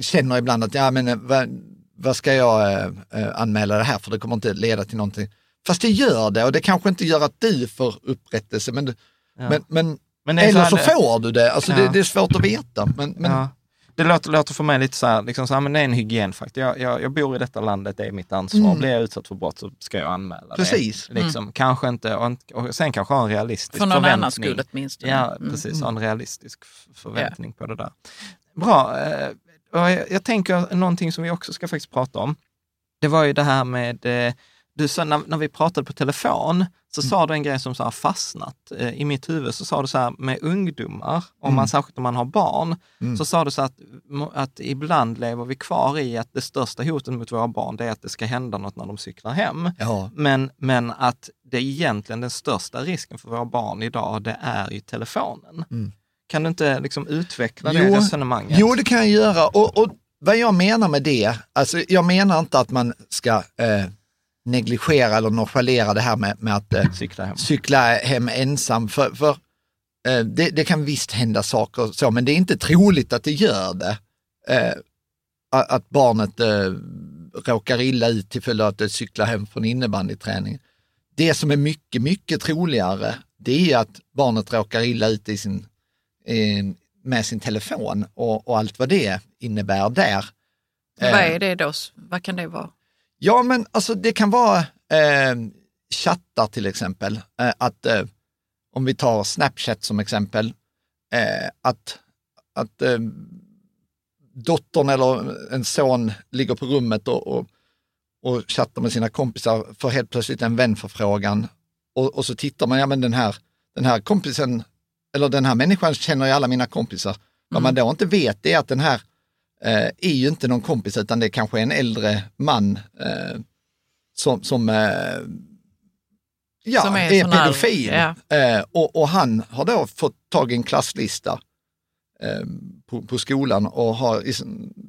känner ibland att, ja men eh, vad, vad ska jag eh, anmäla det här för det kommer inte leda till någonting. Fast det gör det och det kanske inte gör att du får upprättelse men, Ja. men, men, Men eller så så får du det. Alltså det, det är svårt att veta. Men, men. Det låter, låter för mig lite så här, liksom så här, men det är en hygienfaktor. Jag, jag, jag bor i detta landet, det är mitt ansvar. Blir jag utsatt för brott så ska jag anmäla Precis. det. Liksom, Kanske inte, och, sen kanske ha en realistisk För någon förväntning. annans skull åtminstone. Ja, Mm. precis. Ha en realistisk f- förväntning på det där. Bra. eh, och jag, jag tänker någonting som vi också ska faktiskt prata om. Det var ju det här med, eh, du sa, när, när vi pratade på telefon, så sa du en grej som så fastnat eh, i mitt huvud. Så sa du så här med ungdomar, om man, särskilt om man har barn, så sa du så att, att ibland lever vi kvar i att det största hotet mot våra barn, det är att det ska hända något när de cyklar hem. ja. Men, men att det egentligen den största risken för våra barn idag, det är ju telefonen. Kan du inte liksom utveckla det Jo, resonemanget? Jo, det kan jag göra. Och, och vad jag menar med det, alltså jag menar inte att man ska eh, negligera eller nonchalera det här med, med att eh, Cykla hem. cykla hem ensam. För, för eh, det, det kan visst hända saker så, men det är inte troligt att det gör det. Eh, att barnet eh, råkar illa ut till följd av att det cyklar hem från innebandyträning. Det som är mycket, mycket troligare, det är att barnet råkar illa ut i sin, eh, med sin telefon och, och allt vad det innebär där. Vad Eh, är det då? Vad kan det vara? Ja, men alltså det kan vara eh, chattar till exempel. Eh, att eh, om vi tar Snapchat som exempel, eh, att, att eh, dottern eller en son ligger på rummet och, och, och chattar med sina kompisar, får helt plötsligt en vänförfrågan och, och så tittar man, ja men den här, den här kompisen, eller den här människan känner ju alla mina kompisar. Vad man då inte vet är att den här eh, är ju inte någon kompis utan det är kanske en äldre man eh, som, som, eh, ja, Som är är, sån här- pedofil. ja. Eh, och, och han har då fått tag i en klasslista eh, på, på skolan och har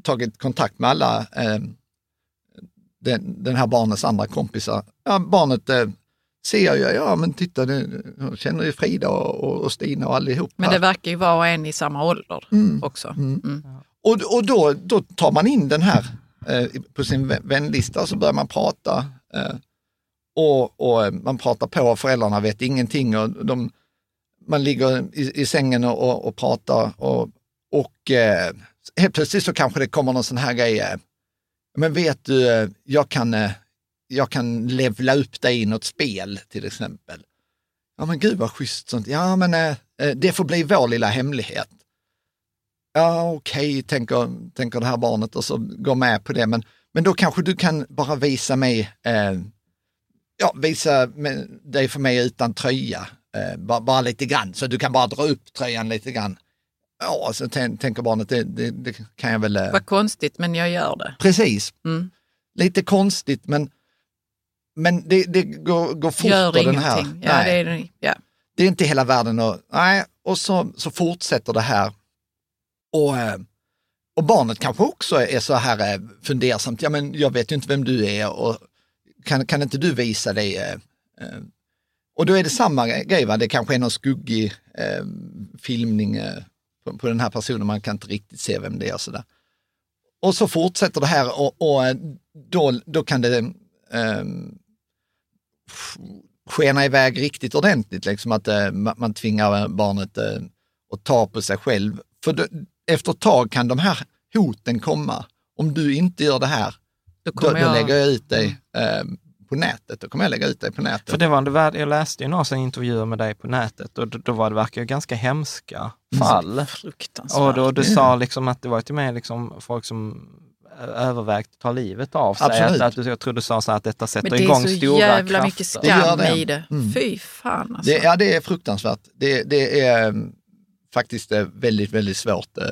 tagit kontakt med alla eh, den, den här barnets andra kompisar. Ja, barnet eh, ser ju, ja men titta, jag känner ju Frida och, och, och Stina och allihop. Men det verkar ju vara en i samma ålder också. Mm. Och, och då, då tar man in den här eh, på sin vänlista och så börjar man prata. Eh, och, och eh, man pratar på, föräldrarna vet ingenting. Och de, man ligger i, i sängen och, och, och pratar och, och eh, helt plötsligt så kanske det kommer någon sån här grej. Eh, men vet du, eh, jag kan, jag kan levla upp dig i något spel till exempel. Ja men gud vad schysst sånt. Ja men eh, det får bli vår lilla hemlighet ja okej, tänker, tänker det här barnet och så går med på det. Men, men då kanske du kan bara visa mig, eh, ja visa dig för mig utan tröja, eh, bara, bara lite grann. Så du kan bara dra upp tröjan lite grann. Ja, så tän- tänker barnet, det, det, det kan jag väl... Eh, Vad konstigt, men jag gör det. precis, Mm. lite konstigt men, men det, det går, går fort. Gör och den ingenting. här, ja, nej det är, ja. det är inte hela världen. Och, nej, och så, så fortsätter det här. Och, eh, och barnet kanske också är så här eh, fundersamt, ja men jag vet ju inte vem du är och kan, kan inte du visa dig? Eh, och då är det samma grej, va? det kanske är någon skuggig eh, filmning eh, på, på den här personen, man kan inte riktigt se vem det är och sådär. Och så fortsätter det här och, och då, då kan det eh, skena iväg riktigt ordentligt, liksom att eh, man tvingar barnet eh, att ta på sig själv. För då, efter ett tag kan de här hoten komma. Om du inte gör det här, Då då, kommer då jag... lägger jag ut dig eh, på nätet. Då kommer jag lägga ut dig på nätet. För det var, det var, jag läste ju några intervjuer med dig på nätet och då, då var det verkar ganska hemska fall. Fruktansvärt. Och då, du sa liksom att det var till och med liksom folk som övervägt att ta livet av sig. Absolut. Att, att du, jag tror du sa så att detta men sätter det är igång så stora jävla krafter. mycket Det skam det. i det. Mm. Fy fan alltså. Det, ja, det är fruktansvärt. Det, det är eh, faktiskt väldigt, väldigt svårt. eh,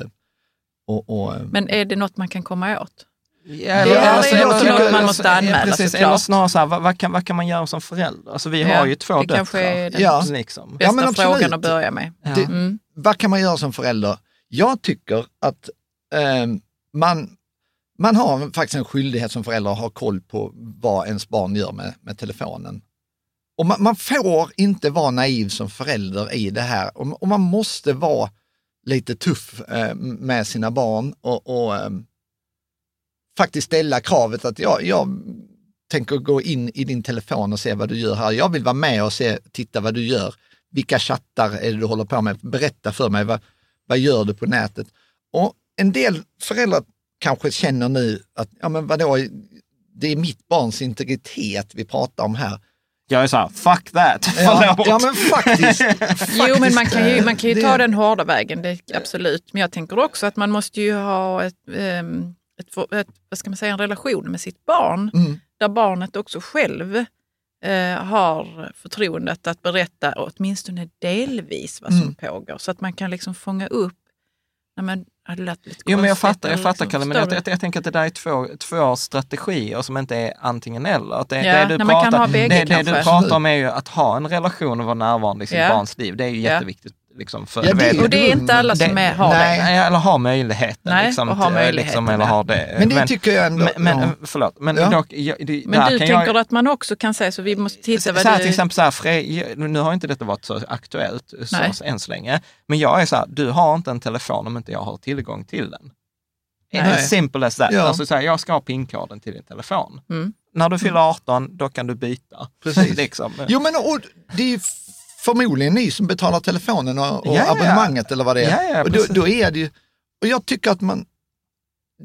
och, och, eh, Men är det något man kan komma åt? Ja, det är också något man måste anmäla, precis, såklart. Eller snarare så här, vad, vad, kan, vad kan man göra som förälder? Alltså vi Ja, har ju två det kanske döttrar. är den Ja. Liksom. bästa men absolut. frågan att börja med. Ja. Det- Mm. vad kan man göra som förälder? Jag tycker att eh, man, man har faktiskt en skyldighet som förälder att ha koll på vad ens barn gör med, med telefonen. Och man, man får inte vara naiv som förälder i det här och, och man måste vara lite tuff eh, med sina barn och, och eh, faktiskt ställa kravet att jag, jag tänker gå in i din telefon och se vad du gör här. Jag vill vara med och se, titta vad du gör. Vilka chattar är det du håller på med? Berätta för mig, vad, vad gör du på nätet? Och en del föräldrar kanske känner nu att, ja men vadå, det är mitt barns integritet vi pratar om här. Jag är så här, fuck that, Ja, ja men faktiskt. *laughs* Jo, men faktiskt, man kan ju, man kan ju det- ta den hårda vägen, det, absolut. Men jag tänker också att man måste ju ha ett, ehm, ett, ett, vad ska man säga, en relation med sitt barn. Mm. Där barnet också själv eh, har förtroendet att berätta åtminstone delvis vad som Mm. pågår. Så att man kan liksom fånga upp, nej men det lät lite Jo, men jag fattar, jag fattar liksom, Kalle, men jag, jag, jag tänker att det där är två, två strategier som inte är antingen eller. Att det, Ja, det, du nej, pratar, bägge det, det du pratar om är ju att ha en relation och vara närvarande i sitt Ja. barns liv. Det är ju jätteviktigt. Liksom, för, Ja, det Och det är inte alla som är, har Nej. det. Nej, eller har möjligheten. Nej, liksom, och har till- möjligheten, Liksom, eller har det. Men det tycker jag ändå... Men, men förlåt, men Ja. dock, jag, det, Men du kan tänker jag, att man också kan säga så vi måste titta så vad här, du... till exempel så här, Fre, nu har inte detta varit så aktuellt så, Nej. än så länge, men jag är så här, du har inte en telefon om inte jag har tillgång till den. As simple as that. Ja. Alltså så här, jag ska ha pinkoden till din telefon. Mm. När du fyller 18, då kan du byta. Precis. *laughs* liksom. Jo men och, det är förmodligen ni som betalar telefonen och, och Ja, ja. abonnemanget eller vad det är. Ja, och då, då är det ju, och jag tycker att man,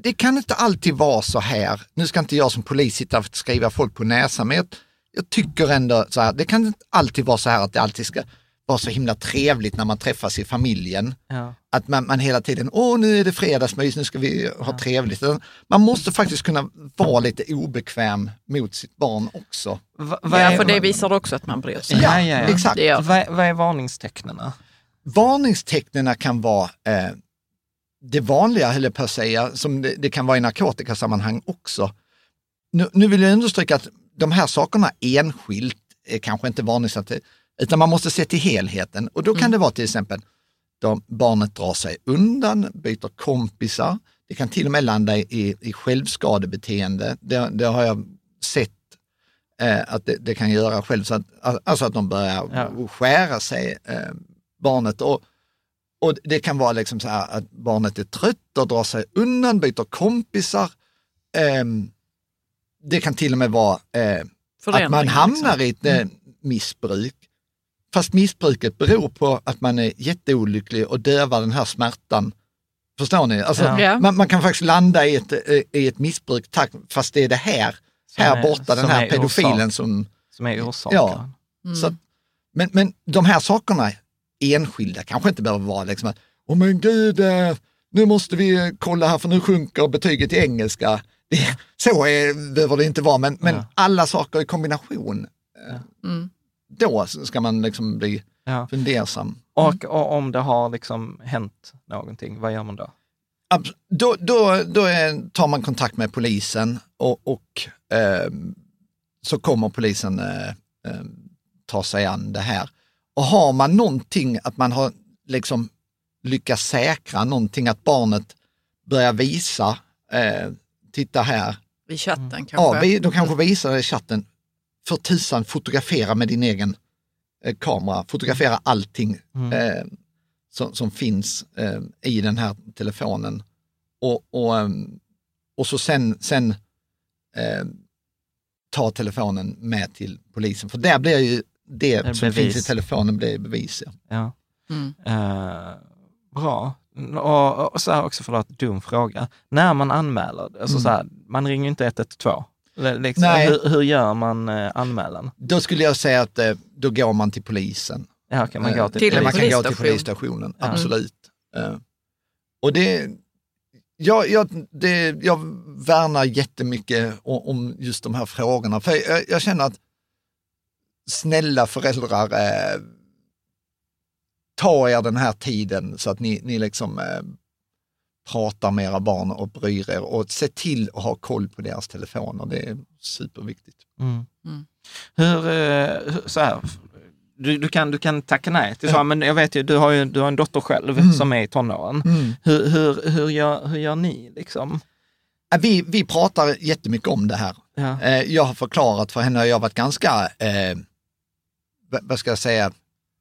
det kan inte alltid vara så här, nu ska inte jag som polis sitta och skriva folk på näsan, men jag, jag tycker ändå så här, det kan inte alltid vara så här att det alltid ska vara så himla trevligt när man träffas i familjen. Ja. Att man, man hela tiden, åh nu är det fredagsmys, nu ska vi ha trevligt. Utan Man måste faktiskt kunna vara lite obekväm mot sitt barn också. Va, Ja, är- för det visar också att man bryr sig. Ja, ja, ja. exakt. Vad, vad är varningstecknen? Varningstecknen kan vara eh, det vanliga, höll jag på att säga, som det, det kan vara i narkotikasammanhang också. Nu, nu vill jag understryka att de här sakerna enskilt är kanske inte varningstecken, utan man måste se till helheten. Och då kan det vara till exempel då barnet drar sig undan, byter kompisar. Det kan till och med landa i, i självskadebeteende. Det, det har jag sett eh, att det, det kan göra själv. Så att, alltså att de börjar Ja. skära sig, eh, barnet. Och, och det kan vara liksom så här att barnet är trött och drar sig undan, byter kompisar. Ehm, det kan till och med vara eh, att man hamnar liksom. i ett eh, missbruk. Fast missbruket beror på att man är jätteolycklig och dövar den här smärtan. Förstår ni? Alltså, Ja. Ja. man, man kan faktiskt landa i ett, eh, i ett missbruk tack, fast det är det här, Som här är- borta, den här är pedofilen orsak. som... Som är orsaken? Ja. Så att, men, men de här sakerna, enskilda, kanske inte behöver vara liksom att, åh men gud, eh, nu måste vi kolla här för nu sjunker betyget i engelska. Det, så är, behöver det inte vara, men, men Ja. alla saker i kombination, eh, Mm. Då ska man liksom bli Ja. fundersam. Och, och om det har liksom hänt någonting, vad gör man då? Abs- Då, då, då är, tar man kontakt med polisen och, och ehm, så kommer polisen eh, ehm, ta sig an det här. Och har man någonting att man har liksom lyckats säkra någonting, att barnet börjar visa, eh, titta här, I chatten kanske. ja, vi, de kanske visar det i chatten, för tusan fotografera med din egen eh, kamera, fotografera allting Mm. eh, som, som finns eh, i den här telefonen. Och, och, ehm, och så sen, sen eh, ta telefonen med till polisen, för där blir ju det En som bevis. finns i telefonen blir bevis. Ja. Ja. Mm. Eh, bra. Och, och så här också, förlåt, dum fråga. När man anmäler, alltså Mm. så här, man ringer inte 112. Liksom, Nej. hur, hur gör man eh, anmälan? Då skulle jag säga att eh, då går man till polisen. Ja, kan man gå till, Till Eller man kan gå till polisstation. polisstationen, Ja. absolut. Eh, och det, jag, jag, det, jag värnar jättemycket om, om just de här frågorna. För jag, jag känner att snälla föräldrar, eh, ta er den här tiden så att ni, ni liksom eh, pratar med era barn och bryr er och se till att ha koll på deras telefoner. Det är superviktigt. Mm. Mm. Hur, eh, så här, du, du, kan, du kan tacka nej till så, men jag vet ju, du har ju du har en dotter själv Mm. som är i tonåren. Hur, hur, hur, gör, hur gör ni liksom? Vi, vi pratar jättemycket om det här. Ja. Eh, Jag har förklarat för henne och jag har varit ganska, eh, vad ska jag säga,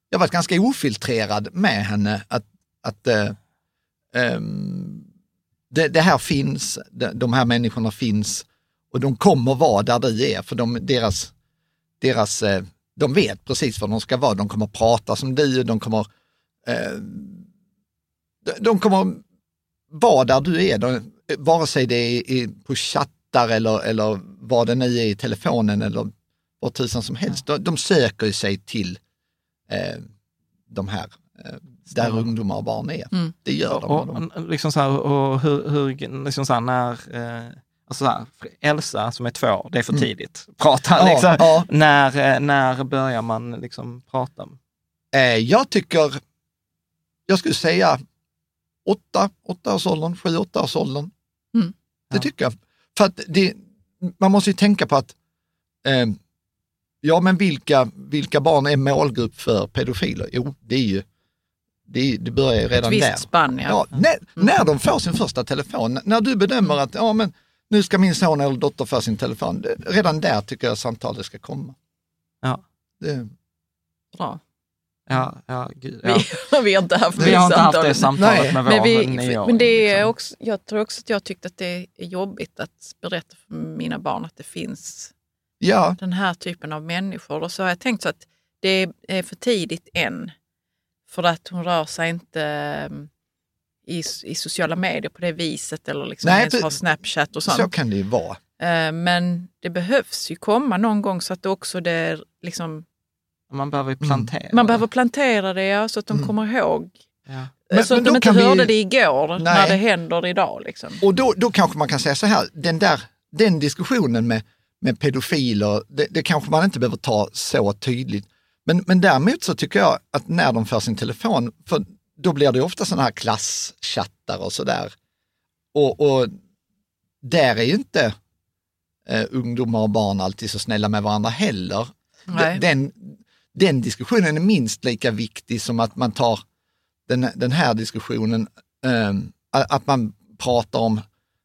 jag har varit ganska ofiltrerad med henne att, att eh, det, det här finns, de, här människorna finns och de kommer vara där du är för de, deras, deras, eh, de vet precis var de ska vara, de kommer prata som du, de kommer, eh, de, kommer vara där du är, de, vare sig det är på chattar eller, eller vad det nu är i telefonen eller vad tusan som helst. De, de söker sig till eh, de här, eh, där ungdomar och barn är. Mm. Det gör de. Och, de. och liksom så här, och hur, hur liksom så här, när, eh, alltså så här, Elsa som är två år, det är för Mm. tidigt. Prata Ja, liksom. ja. När, eh, när börjar man liksom prata? Eh, jag tycker, jag skulle säga åtta, åtta års åldern, sju, åtta års åldern. Mm. Det Ja. tycker jag. För att det, man måste ju tänka på att, eh, ja men vilka, vilka barn är målgrupp för pedofiler? Jo, det är ju det, det börjar ju redan Ett visst där. spann, ja. Ja, när, när de får sin första telefon, när du bedömer att ja, men nu ska min son eller dotter få sin telefon, det, redan där tycker jag samtalet ska komma. Ja. Det, Bra. Ja, ja, gud, ja. Vi, *laughs* vi har inte haft Vi har inte haft det samtalet. Nej. med vår Men, vi, nioåring. men det är liksom. också, jag tror också att jag tyckte att det är jobbigt att berätta för mina barn att det finns ja, den här typen av människor. Och så har jag tänkt så att det är för tidigt än. För att hon rör sig inte um, i, i sociala medier på det viset eller liksom Nej, ens har Snapchat och sånt. så kan det ju vara. Eh, Men det behövs ju komma någon gång så att det också det liksom, Man behöver ju plantera. man behöver plantera det ja, så att de Mm. kommer ihåg. Ja. Men- så men att de inte kan vi- hörde det igår när Nej. det händer idag. Liksom. Och då, då kanske man kan säga så här, den, där, den diskussionen med, med pedofiler, det, det kanske man inte behöver ta så tydligt. Men, men däremot så tycker jag att när de får sin telefon, för då blir det ofta sådana här klasschattar och sådär. Och, och där är ju inte eh, ungdomar och barn alltid så snälla med varandra heller. Nej. Den, den diskussionen är minst lika viktig som att man tar den, den här diskussionen, eh, att man pratar om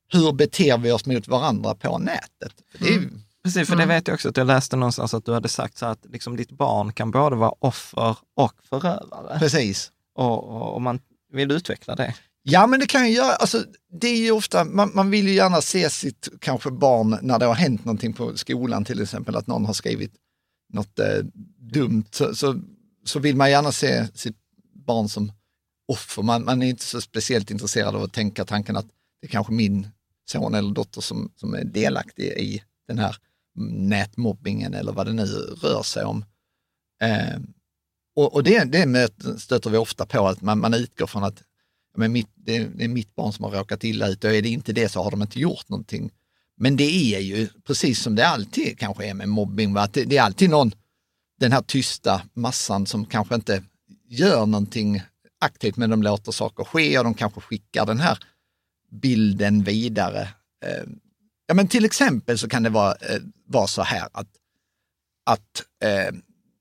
hur beter vi oss mot varandra på nätet. Det är Precis, för det vet jag också att jag läste någonstans att du hade sagt så att liksom ditt barn kan både vara offer och förövare. Precis. Och, och, och man vill utveckla det. Ja men det kan ju göra, alltså, det är ju ofta, man, man vill ju gärna se sitt kanske barn när det har hänt någonting på skolan till exempel, att någon har skrivit något eh, dumt, så, så, så vill man gärna se sitt barn som offer. Man, man är inte så speciellt intresserad av att tänka tanken att det är kanske min son eller dotter som, som är delaktig i den här nätmobbingen eller vad det nu rör sig om. Eh, och och det, det stöter vi ofta på, att man, man utgår från att men mitt, det, det är mitt barn som har råkat illa ut och är det inte det så har de inte gjort någonting. Men det är ju precis som det alltid kanske är med mobbing, va? att det, det är alltid någon, den här tysta massan som kanske inte gör någonting aktivt men de låter saker ske och de kanske skickar den här bilden vidare. Eh, Ja, men till exempel så kan det vara, eh, vara så här att, att eh,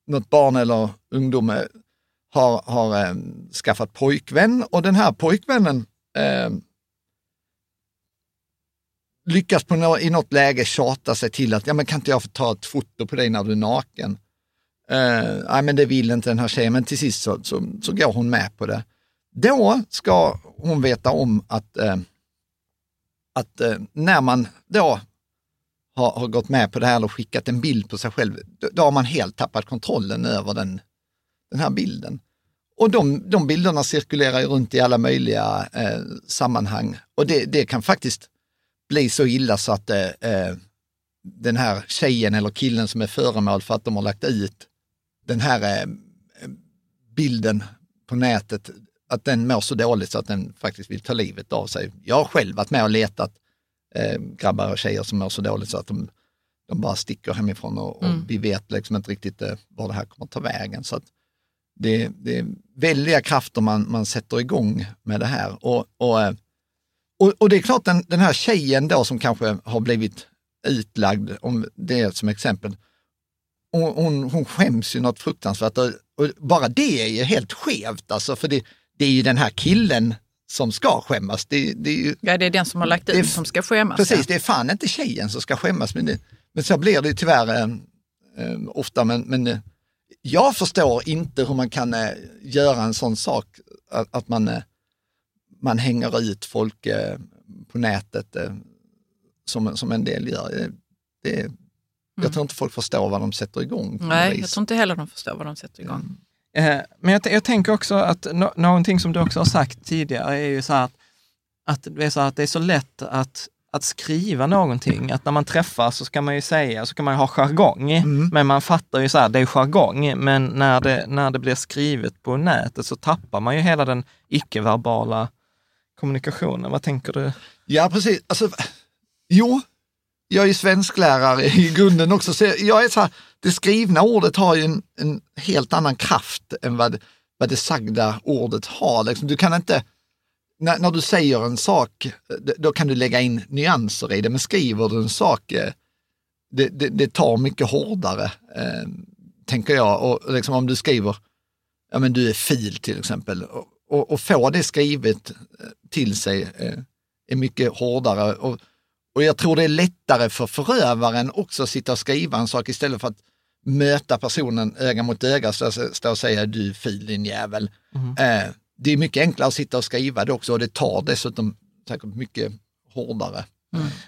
något barn eller ungdom eh, har, har eh, skaffat pojkvän och den här pojkvännen eh, lyckas på nå, i något läge tjata sig till att, ja men kan inte jag få ta ett foto på dig när du är naken? Eh, nej men det vill inte den här tjejen, men till sist så, så, så går hon med på det. Då ska hon veta om att, eh, att eh, när man då har, har gått med på det här eller skickat en bild på sig själv, då, då har man helt tappat kontrollen över den, den här bilden. Och de, de bilderna cirkulerar ju runt i alla möjliga eh, sammanhang och det, det kan faktiskt bli så illa så att eh, eh, den här tjejen eller killen som är föremål för att de har lagt ut den här eh, eh bilden på nätet, att den mår så dåligt så att den faktiskt vill ta livet av sig. Jag har själv varit med och letat eh, grabbar och tjejer som mår så dåligt så att de, de bara sticker hemifrån och, och Mm. vi vet liksom inte riktigt eh, var det här kommer att ta vägen. Så det, det är väldiga krafter man, man sätter igång med det här. Och, och, eh, och, och det är klart den, den här tjejen då som kanske har blivit utlagd, om det som exempel, hon, hon, hon skäms ju något fruktansvärt och, och bara det är ju helt skevt alltså, för det, det är ju den här killen som ska skämmas. Det, det är ju, Ja, det är den som har lagt ut som ska skämmas. precis, ja. det är fan inte tjejen som ska skämmas. Men, det, men så blir det ju tyvärr eh, eh, ofta. Men, men eh, jag förstår inte hur man kan eh, göra en sån sak, att, att man, eh, man hänger ut folk eh, på nätet som, som en del gör. Det, Jag tror inte folk förstår vad de sätter igång. Nej, jag tror inte heller de förstår vad de sätter igång. Eh, Men jag, jag tänker också att no, någonting som du också har sagt tidigare är ju så här att, att, det, är så att det är så lätt att, att skriva någonting. Att när man träffas så ska man ju säga, så kan man ju ha jargong. Mm. Men man fattar ju så här, det är jargong. Men när det, när det blir skrivet på nätet så tappar man ju hela den icke-verbala kommunikationen. Vad tänker du? Ja, precis. Alltså, jo, jag är ju svensklärare i grunden också. Så jag är så här, det skrivna ordet har ju en, en helt annan kraft än vad, vad det sagda ordet har. Liksom, du kan inte, när, när du säger en sak, då kan du lägga in nyanser i det, men skriver du en sak, eh, det, det, det tar mycket hårdare, eh, tänker jag. Och liksom om du skriver ja men du är fil till exempel. Och, och, och få det skrivet eh, till sig eh, är mycket hårdare. Och, och jag tror det är lättare för förövaren också att sitta och skriva en sak istället för att möta personen öga mot öga, stå, stå och säga du fil din jävel. Eh, det är mycket enklare att sitta och skriva det också och det tar dessutom säkert mycket hårdare.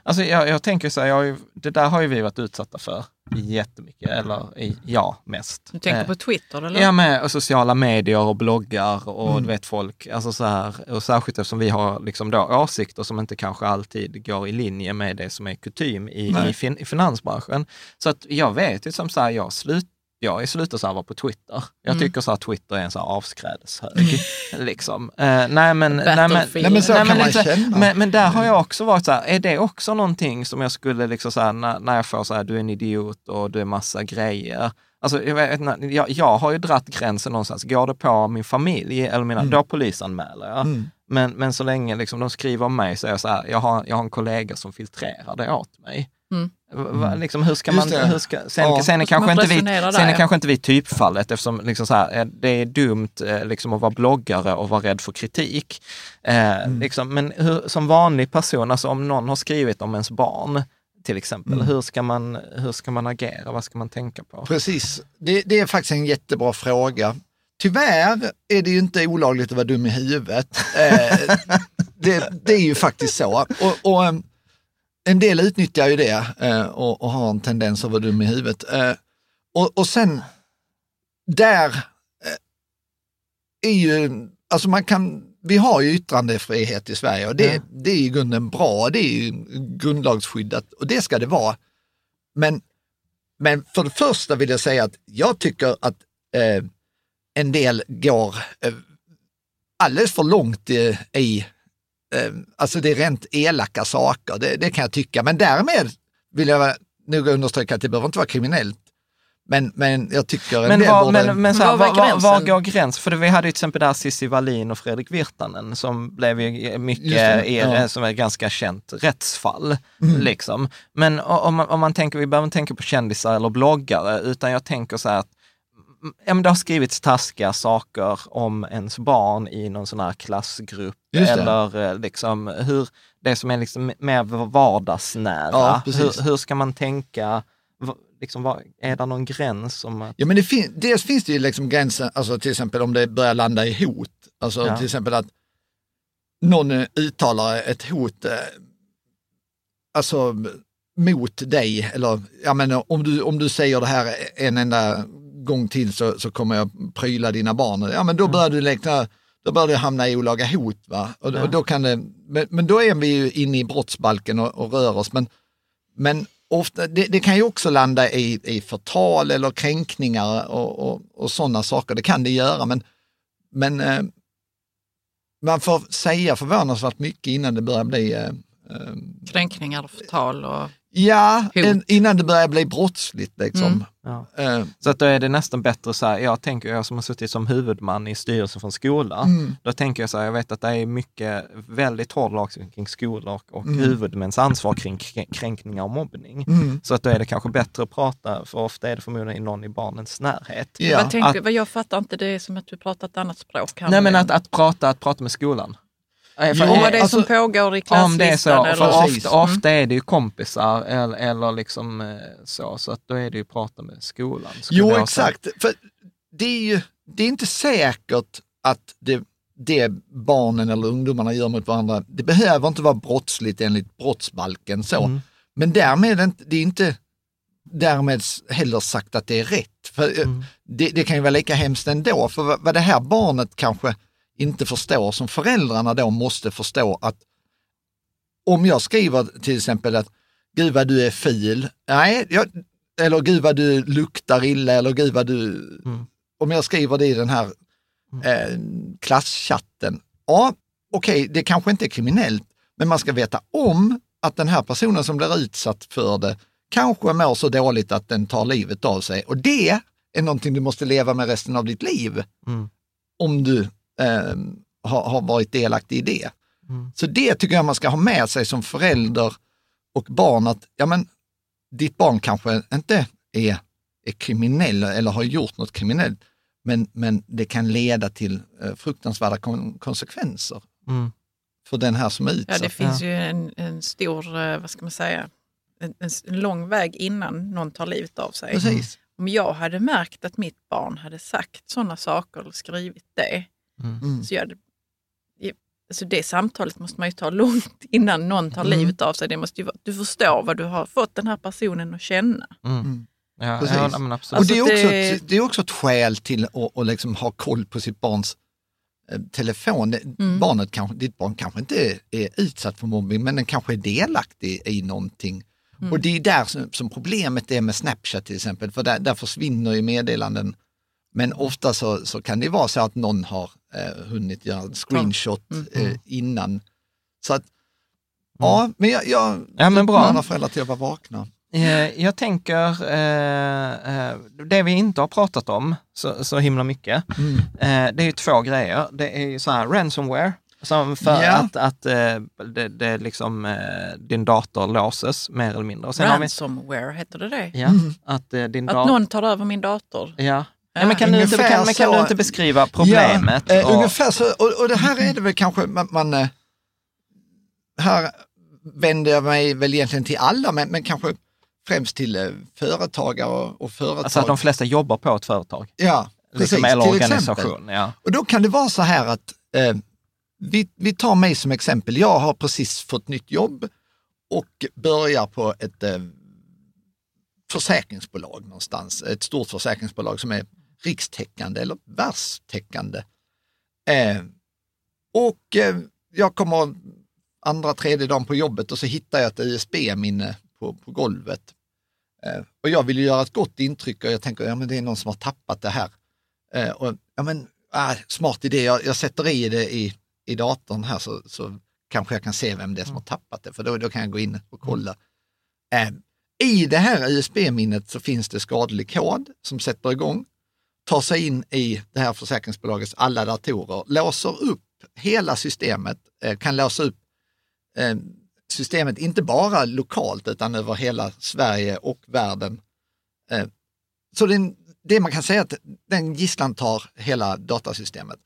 Alltså jag, jag tänker så här, jag det där har ju vi varit utsatta för jättemycket, eller i- ja, mest. Du tänker Eh, på Twitter eller? Ja, med och sociala medier och bloggar och Mm. du vet folk, alltså så här, och särskilt eftersom vi har liksom då åsikter som inte kanske alltid går i linje med det som är kutym i, i, fin, i finansbranschen. Så att jag vet ju som så här, jag slut, jag är slutarserver på Twitter. Jag Mm. tycker så här, Twitter är en så här avskrädeshög. *laughs* liksom. Eh, nej, men, nej, men. Nej, men så kan man lite- känna. men, men där har jag också varit så här, är det också någonting som jag skulle liksom så här, när, när jag får så här, du är en idiot och du är massa grejer. Alltså, jag, vet, jag, jag har ju dratt gränsen någonstans. Går det på min familj, eller mina, då polisanmäler jag. Mm. Men, men så länge liksom de skriver om mig så är jag så här, jag har, jag har en kollega som filtrerar det åt mig. Mm. Va- Liksom, hur ska man, hur ska, sen, Ja. sen är kanske man inte vi, sen är där? kanske inte vi typfallet eftersom liksom så här, eh, det är dumt eh, liksom, att vara bloggare och vara rädd för kritik. Eh, Mm. liksom, men hur, som vanlig person, alltså om någon har skrivit om ens barn till exempel, Mm. hur, ska man, hur ska man agera? Vad ska man tänka på? Precis, det, det är faktiskt en jättebra fråga. Tyvärr är det ju inte olagligt att vara dum i huvudet. Eh, *laughs* det, det är ju faktiskt så. Och, och em, en del utnyttjar ju det eh, och, och har en tendens att vara dum i huvudet. Eh, och, och sen, där eh, är ju, alltså man kan, vi har ju yttrandefrihet i Sverige och det, Ja. det är i grunden bra, det är ju grundlagsskyddat och det ska det vara. Men, men för det första vill jag säga att jag tycker att eh, en del går eh, alldeles för långt i, i alltså det är rent elaka saker, det, det kan jag tycka. Men därmed vill jag nog understryka att det behöver inte vara kriminellt. Men, men jag tycker en Men, del var, borde... men, men så här, Var var, var, går gränsen? För vi hade ju till exempel där Cissi Wallin och Fredrik Virtanen som blev ju mycket, det, ja. som är ganska känt rättsfall. Mm. Liksom. Men om man, om man tänker, vi behöver inte tänka på kändisar eller bloggare, utan jag tänker så här att ja, men det har skrivits taskiga saker om ens barn i någon sån här klassgrupp eller eh, liksom hur, det som är liksom mer vardagsnära. Ja, hur, hur ska man tänka? Liksom, är det någon gräns? Om att, Ja, men det fin- dels finns det ju liksom gränsen, alltså till exempel om det börjar landa i hot. Alltså Ja. till exempel att någon uttalar ett hot, eh, alltså mot dig, eller ja, men om, du, om du säger det här en enda gång till så, så kommer jag pryla dina barn. Ja, men då börjar du räkna, då börjar du hamna i olaga hot. Va? Och, och då kan det, men, men då är vi ju inne i brottsbalken och, och rör oss. Men, men ofta, det, det kan ju också landa i, i förtal eller kränkningar och, och, och sådana saker. Det kan det göra, men, men eh, man får säga förvånansvärt mycket innan det börjar bli eh, eh, Kränkningar och förtal och... Ja, en, innan det börjar bli brottsligt. Liksom. Mm. ja. Eh, Så att då är det nästan bättre så här, jag tänker, jag som har suttit som huvudman i styrelsen för en skola, Mm. då tänker jag så här, jag vet att det är mycket, väldigt hård lagstiftning kring skolor och Mm. huvudmäns ansvar kring krä- kränkningar och mobbning. Mm. Så att då är det kanske bättre att prata, för ofta är det förmodligen någon i barnens närhet. Ja. Vad tänker, Att- vad jag fattar inte det är som att du pratar ett annat språk. här Nej men att, att, prata, att prata med skolan. Och eh, vad det är alltså, som pågår i om det är så, klasslistan. för eller? Ofta, ofta är det ju kompisar eller, eller liksom eh, så, så att då är det ju att prata med skolan. Jo, exakt. För det är ju det är inte säkert att det, det barnen eller ungdomarna gör mot varandra, det behöver inte vara brottsligt enligt brottsbalken. så. Mm. Men därmed är det inte, det är inte därmed heller sagt att det är rätt. För eh, Mm. det, det kan ju vara lika hemskt ändå. För vad, vad det här barnet kanske inte förstår, som föräldrarna då måste förstå att om jag skriver till exempel att gud vad du är fil, nej, jag, eller gud vad du luktar illa eller gud vad du, Mm. om jag skriver det i den här eh, klasschatten, ja okej, det kanske inte är kriminellt, men man ska veta om att den här personen som blir utsatt för det kanske mår så dåligt att den tar livet av sig. Och det är någonting du måste leva med resten av ditt liv Mm. om du eh, har, har varit delaktig i det. Mm. Så det tycker jag man ska ha med sig som förälder och barn att ja, men, ditt barn kanske inte är, är kriminell eller har gjort något kriminellt. Men, men det kan leda till eh, fruktansvärda kon konsekvenser Mm. för den här som är utsatt. Ja, det finns ju en, en stor, eh, vad ska man säga, en, en, en lång väg innan någon tar livet av sig. Precis. Om jag hade märkt att mitt barn hade sagt sådana saker eller skrivit det, Mm. så jag alltså det samtalet måste man ju ta långt *laughs* innan någon tar Mm. livet av sig. Det måste ju vara, du förstår vad du har fått den här personen att känna. Mm. Ja, ja. Och det är, också det- Ett, det är också ett skäl till att, att liksom ha koll på sitt barns eh, telefon. Mm. Barnet kanske, ditt barn kanske inte är, är utsatt för mobbing men den kanske är delaktig i någonting. Mm. Och det är där som, som problemet är med Snapchat till exempel, för där, där försvinner ju meddelanden. Men ofta så, så kan det vara så att någon har eh, hunnit göra en screenshot Mm. eh, innan. Så att, ja, men jag, jag Ja, men bra. uppmanar föräldrar till att vara vakna. Eh, Jag tänker, eh, eh, det vi inte har pratat om så, så himla mycket, Mm. eh, det är ju två grejer. Det är ju så här ransomware, som för Ja. att, att eh, det, det liksom, din dator låses mer eller mindre. Och sen har vi, Ransomware, heter det det? ja, att eh, din Att någon tar över min dator. Ja. Ja, men kan, du inte, kan, men kan du inte beskriva problemet? Ja, eh, och- ungefär så, och, och det här är det väl kanske man, man eh, här vänder jag mig väl egentligen till alla, men, men kanske främst till eh, företagare och, och företag. Alltså att de flesta jobbar på ett företag, ja, precis, liksom, eller till organisation. exempel. Ja. Och då kan det vara så här att eh, vi, vi tar mig som exempel. Jag har precis fått nytt jobb och börjar på ett eh, försäkringsbolag någonstans. Ett stort försäkringsbolag som är rikstäckande eller världstäckande. Eh, och eh, jag kommer andra, tredje dagen på jobbet och så hittar jag ett USB-minne på, på golvet. Eh, och jag vill ju göra ett gott intryck och jag tänker, ja men det är någon som har tappat det här. Eh, och, ja men, ah, smart idé, jag, jag sätter i det i, i datorn här så, så kanske jag kan se vem det är som har tappat det, för då, då kan jag gå in och kolla. Eh, I det här USB-minnet så finns det skadlig kod som sätter igång, tar sig in i det här försäkringsbolagets alla datorer, låser upp hela systemet, eh, kan låsa upp eh, systemet inte bara lokalt utan över hela Sverige och världen. Eh, så det, det man kan säga att den gisslan tar hela datasystemet.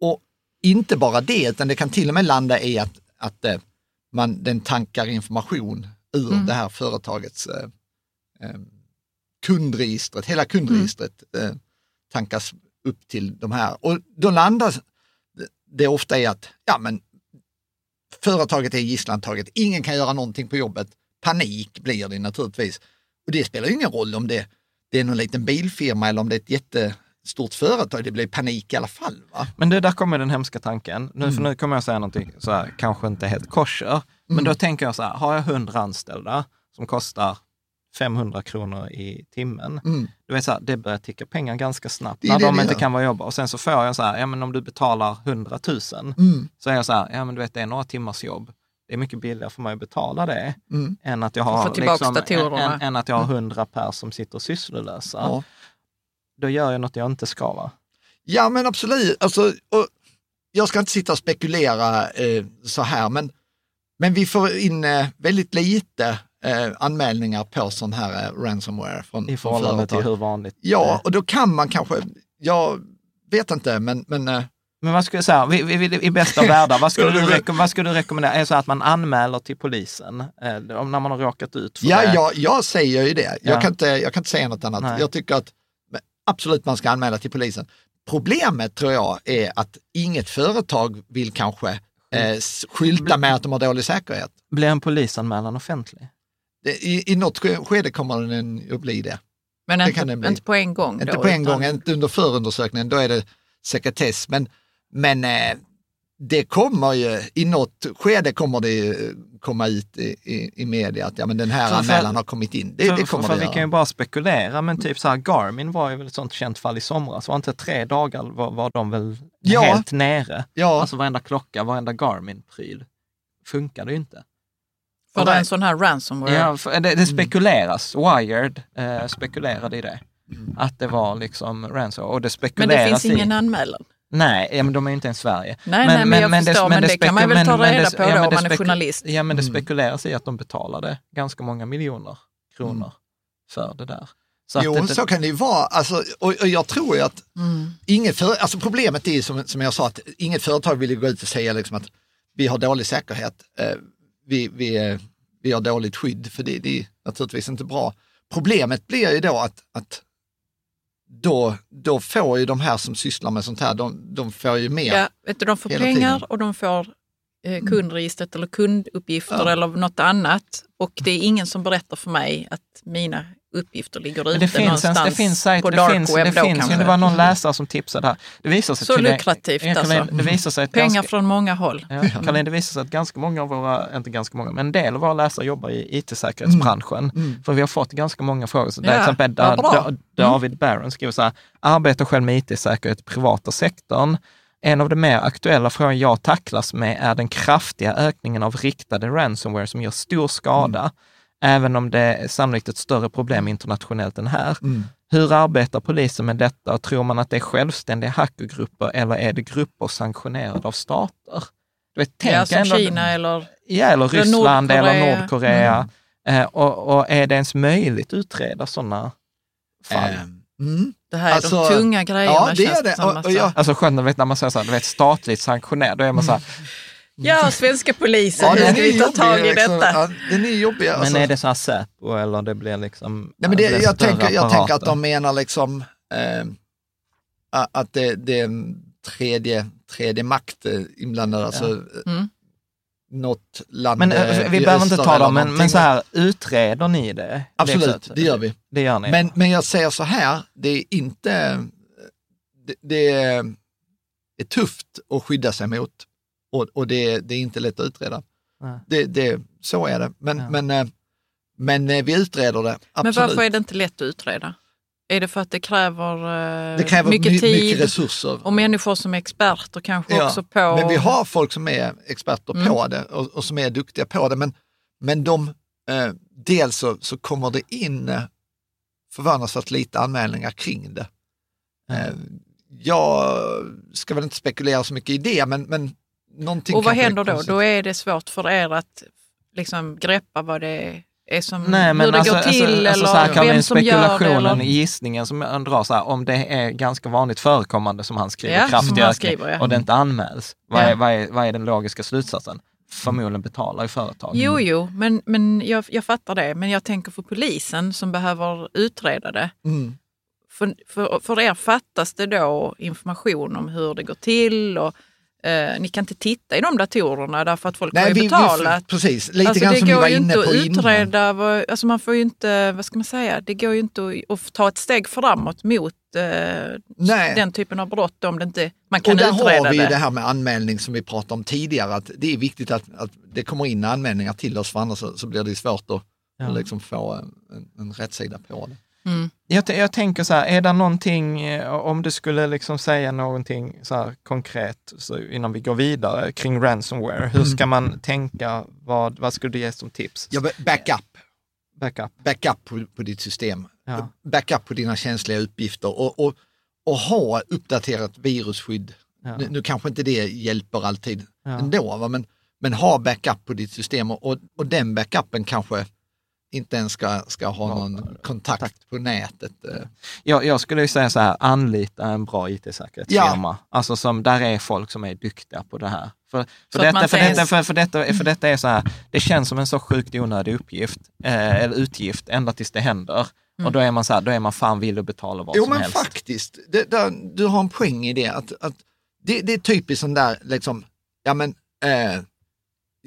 Och inte bara det, utan det kan till och med landa i att, att man, den tankar information ur Mm. det här företagets eh, kundregistret, hela kundregistret eh, tankas upp till de här. Och då landar det ofta i att ja, men företaget är gisslantaget, ingen kan göra någonting på jobbet. Panik blir det naturligtvis. Och det spelar ingen roll om det, det är någon liten bilfirma eller om det är ett jättestort företag, det blir panik i alla fall. Va? Men det där kommer den hemska tanken. Nu, Mm. för nu kommer jag säga någonting så här, kanske inte helt kosher. Men Mm. då tänker jag så här, har jag 100 anställda som kostar 500 kronor i timmen. Mm. Du vet så här, det börjar ticka pengar ganska snabbt när det de det inte gör. kan vara jobba. Och sen så får jag så här, ja men om du betalar 100 000, Mm. så är jag så här, ja men du vet det är några timmars jobb. Det är mycket billigare för mig att betala det Mm. än att jag har, liksom, än, än att jag har 100 pers som sitter sysslolösa. Ja. Då gör jag något jag inte ska va? Ja men absolut, alltså, och jag ska inte sitta och spekulera eh, så här, men, men vi får in eh, väldigt lite eh, anmälningar på sån här eh, ransomware från, I förhållande till hur vanligt Ja, och då kan man kanske, jag vet inte, men, men eh, Men vad skulle jag säga, vi, vi, vi, i bästa världar, vad skulle, *laughs* du rekom, vad skulle du rekommendera? Är det så att man anmäler till polisen eh, om när man har råkat ut för ja, det? jag, jag säger ju det. Ja. Jag, kan inte, jag kan inte säga något annat. Nej. Jag tycker att absolut man ska anmäla till polisen. Problemet tror jag är att inget företag vill kanske eh, skylta med att de har dålig säkerhet. Blir en polisanmälan offentlig? Det, i, I något ske- skede kommer den att bli det. Men Det inte, inte på en gång. Inte då, på en utan- gång, inte under förundersökningen, då är det sekretess. Men, men eh, det kommer ju, i något skede kommer det komma ut i, i, i media att ja, men den här För- för- anmälan har kommit in. Det, för, det kommer för, för det vi kan ju göra. bara spekulera, men typ så här, Garmin var ju väl ett sånt känt fall i somras. Var inte tre dagar var, var de väl Ja. helt nere? Ja, Alltså varenda klocka, varenda Garmin-pryl funkade ju inte. För det en sån här ransomware. Ja, det, det spekuleras, Wired eh, spekulerade i det. Att det var liksom ransomware. Och det men spekuleras det finns i... ingen anmälan. Nej, ja, men de är ju inte ens i Sverige. Nej, nej, men jag förstår, men det kan man väl ta reda på då men om det man är journalist. Ja, men det Mm. spekuleras i att de betalade ganska många miljoner kronor Mm. för det där. Så jo, det, så kan det ju vara. Alltså, och, och jag tror ju att Mm. inget för, alltså problemet är som, som jag sa att inget företag vill ju gå ut och säga liksom att vi har dålig säkerhet, eh, vi, vi, vi har dåligt skydd, för det, det är naturligtvis inte bra. Problemet blir ju då att, att då, då får ju de här som sysslar med sånt här, de, de får ju mer. Ja, vet du, de får pengar tiden. och de får eh, kundregistret eller kunduppgifter Ja. eller något annat. Och det är ingen som berättar för mig att mina uppgifter ligger ute det finns, en, någonstans det finns sajter, på det dark finns, web det finns ju, det var någon läsare som tipsade här. Det visar sig Så lukrativt Caroline, alltså. Det visar sig Pengar ganska, från många håll. Ja, Caroline, det visar sig att ganska många av våra, inte ganska många, men en del av våra läsare jobbar i it-säkerhetsbranschen. För vi har fått ganska många frågor. Så där, Mm. Ja, exempel bra. Da- Da- David Barron skriver så här, arbetar själv med it-säkerhet i privata sektorn. En av de mer aktuella frågor jag tacklas med är den kraftiga ökningen av riktade ransomware som gör stor skada, Mm. Även om det är sannolikt ett större problem internationellt än här. Mm. Hur arbetar polisen med detta tror man att det är självständiga hackergrupper eller är det grupper sanktionerade av stater? Du vet, tänk Ja, som ändå- Kina eller... Ja, eller Ryssland eller Nordkorea. Nordkorea. Eh, och, och är det ens möjligt att utreda sådana fall? Eh, mm. Det här är Alltså, de tunga grejerna ja, det är det. Och- och alltså. jag- Alltså skönt, vet, när man säger så här, du vet, statligt sanktionerad, då är man så här, Ja, svenska polisen, hur den ska vi ta tag i liksom. detta? Ja, den är jobbig. Alltså. men är det så här Säpo eller det blir liksom... Nej, men det, det blir jag, tänker, jag tänker att de menar liksom eh, att det, det är en tredje, tredje makt eh, inblandad. Alltså, Mm. något land Men eh, eh, vi behöver inte ta dem, men, men så här, utreder ni det? Absolut, så- det gör vi. Det gör ni? Men, men jag säger så här, det är inte, det, det är, är tufft att skydda sig mot och, och det, det är inte lätt att utreda. Det, det, så är det, men, Ja. men, eh, men eh, vi utreder det, Men absolut. varför är det inte lätt att utreda? Är det för att det kräver, eh, det kräver mycket my- tid mycket resurser. och människor som är experter kanske Ja, också på... Men vi har folk som är experter Mm. på det och, och som är duktiga på det. Men, men de, eh, dels så, så kommer det in förvånansvärt lite anmälningar kring det. Eh, jag ska väl inte spekulera så mycket i det, men, men någonting och vad händer då? Då är det svårt för er att liksom greppa vad det är som, Nej, men hur det alltså, går till alltså, alltså, så här, eller Caroline, vem som gör det. spekulationen, Eller... gissningen som han drar, så här, om det är ganska vanligt förekommande som han skriver, Ja, kraftig ökning, skriver, ja. och det inte anmäls, vad, Ja. är, vad, är, vad är den logiska slutsatsen? Förmodligen betalar ju företag. Jo, jo, men, men jag, jag fattar det. Men jag tänker för polisen som behöver utreda det. Mm. För, för, för er fattas det då information om hur det går till och eh, ni kan inte titta i de datorerna därför att folk har Nej, ju vi, vi, betalat. precis, lite Alltså, grann det som vi går var ju inne inte på att innan. utreda, vad, alltså man får ju inte, vad ska man säga, det går ju inte att, att ta ett steg framåt mot eh, den typen av brott om det inte, man kan Och där utreda har vi det. det här med anmälning som vi pratade om tidigare, att det är viktigt att, att det kommer in anmälningar till oss, för annars så, så blir det svårt att, Ja. liksom få en, en, en rättssida på det. Mm. Jag, jag tänker så här, är det någonting, eh, om du skulle liksom säga någonting så här konkret så innan vi går vidare kring ransomware, hur ska man tänka, vad, vad skulle du ge som tips? Ja, backup, Backup. backup på, på ditt system, Ja. backup på dina känsliga uppgifter och, och, och ha uppdaterat virusskydd. Ja. Nu, nu kanske inte det hjälper alltid Ja. ändå, va? Men, men ha backup på ditt system och, och, och den backupen kanske inte ens ska, ska ha någon kontakt på nätet. eh. Jag, jag skulle ju säga så här, anlita en bra it-säkerhetsfirma. Alltså som, där är folk som är duktiga på det här. För, Så för, att detta, man för, säger- detta, för, för, detta, för detta är så här, det känns som en så sjukt onödig uppgift, eh, eller utgift, ända tills det händer. Och då är man så här, då är man fan villig att betala vad Jo som men helst. faktiskt, det, där, du har en poäng i det. Att, att det, det är typiskt sån där, liksom, ja men eh,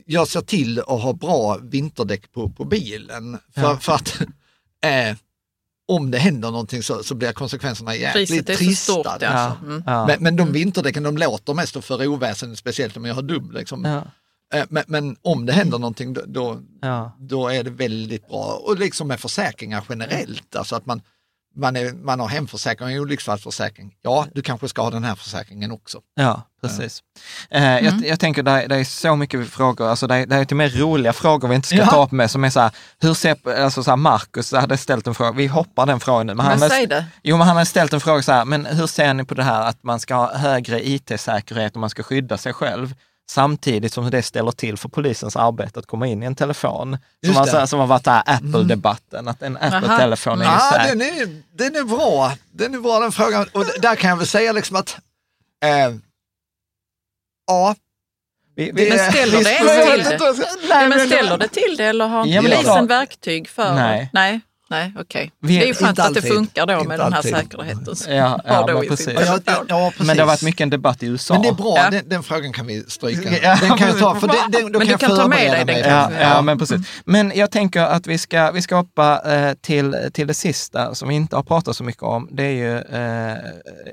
jag ser till att ha bra vinterdäck på, på bilen för, Ja. för att *laughs* eh, om det händer någonting så, så blir konsekvenserna jäkligt trista. stort. alltså. Ja. Mm. Ja. Men, men de vinterdäcken de låter mest och för oväsen, speciellt om jag har dubb. Liksom. Ja. Eh, men, men om det händer någonting då, då, Ja. då är det väldigt bra. Och liksom med försäkringar generellt, alltså att man, man, är, man har hemförsäkring och olycksfallsförsäkring. Ja, du kanske ska ha den här försäkringen också. Ja, precis. Eh, jag, jag tänker, det är så mycket frågor, alltså det är, det är till och med roliga frågor vi inte ska Ja. ta upp med, som är så här, hur ser, alltså så här, Marcus hade ställt en fråga, vi hoppar den frågan nu. Men Men hade- säg det. Jo, men han har ställt en fråga så här, men hur ser ni på det här att man ska ha högre it-säkerhet och man ska skydda sig själv? Samtidigt som det ställer till för polisens arbete att komma in i en telefon. Som, det. här- som har varit där Apple-debatten, att en Apple-telefon är ju Ja, den är, den är bra. Den är bra den frågan. Och där kan jag väl säga liksom att eh, ja, Vi, vi, Men ställer *laughs* vi- det vet till det? Nej, men ställer det till det eller har Ja, det polisen klart. verktyg för Nej. Nej, nej okej. Vi- Det är ju skönt Inte att det alltid. funkar då Inte med den här alltid. säkerheten. Ja, *laughs* ja, men precis. Ja, ja, precis. Men det har varit mycket en debatt i USA. Men det är bra, Ja. den, den frågan kan vi stryka. Ja, den kan jag ta, för den, *laughs* den, då Men kan du kan ta med dig den. Ja, ja, men precis. Men jag tänker att vi ska, vi ska hoppa eh, till, till det sista som vi inte har pratat så mycket om. Det är ju, eh,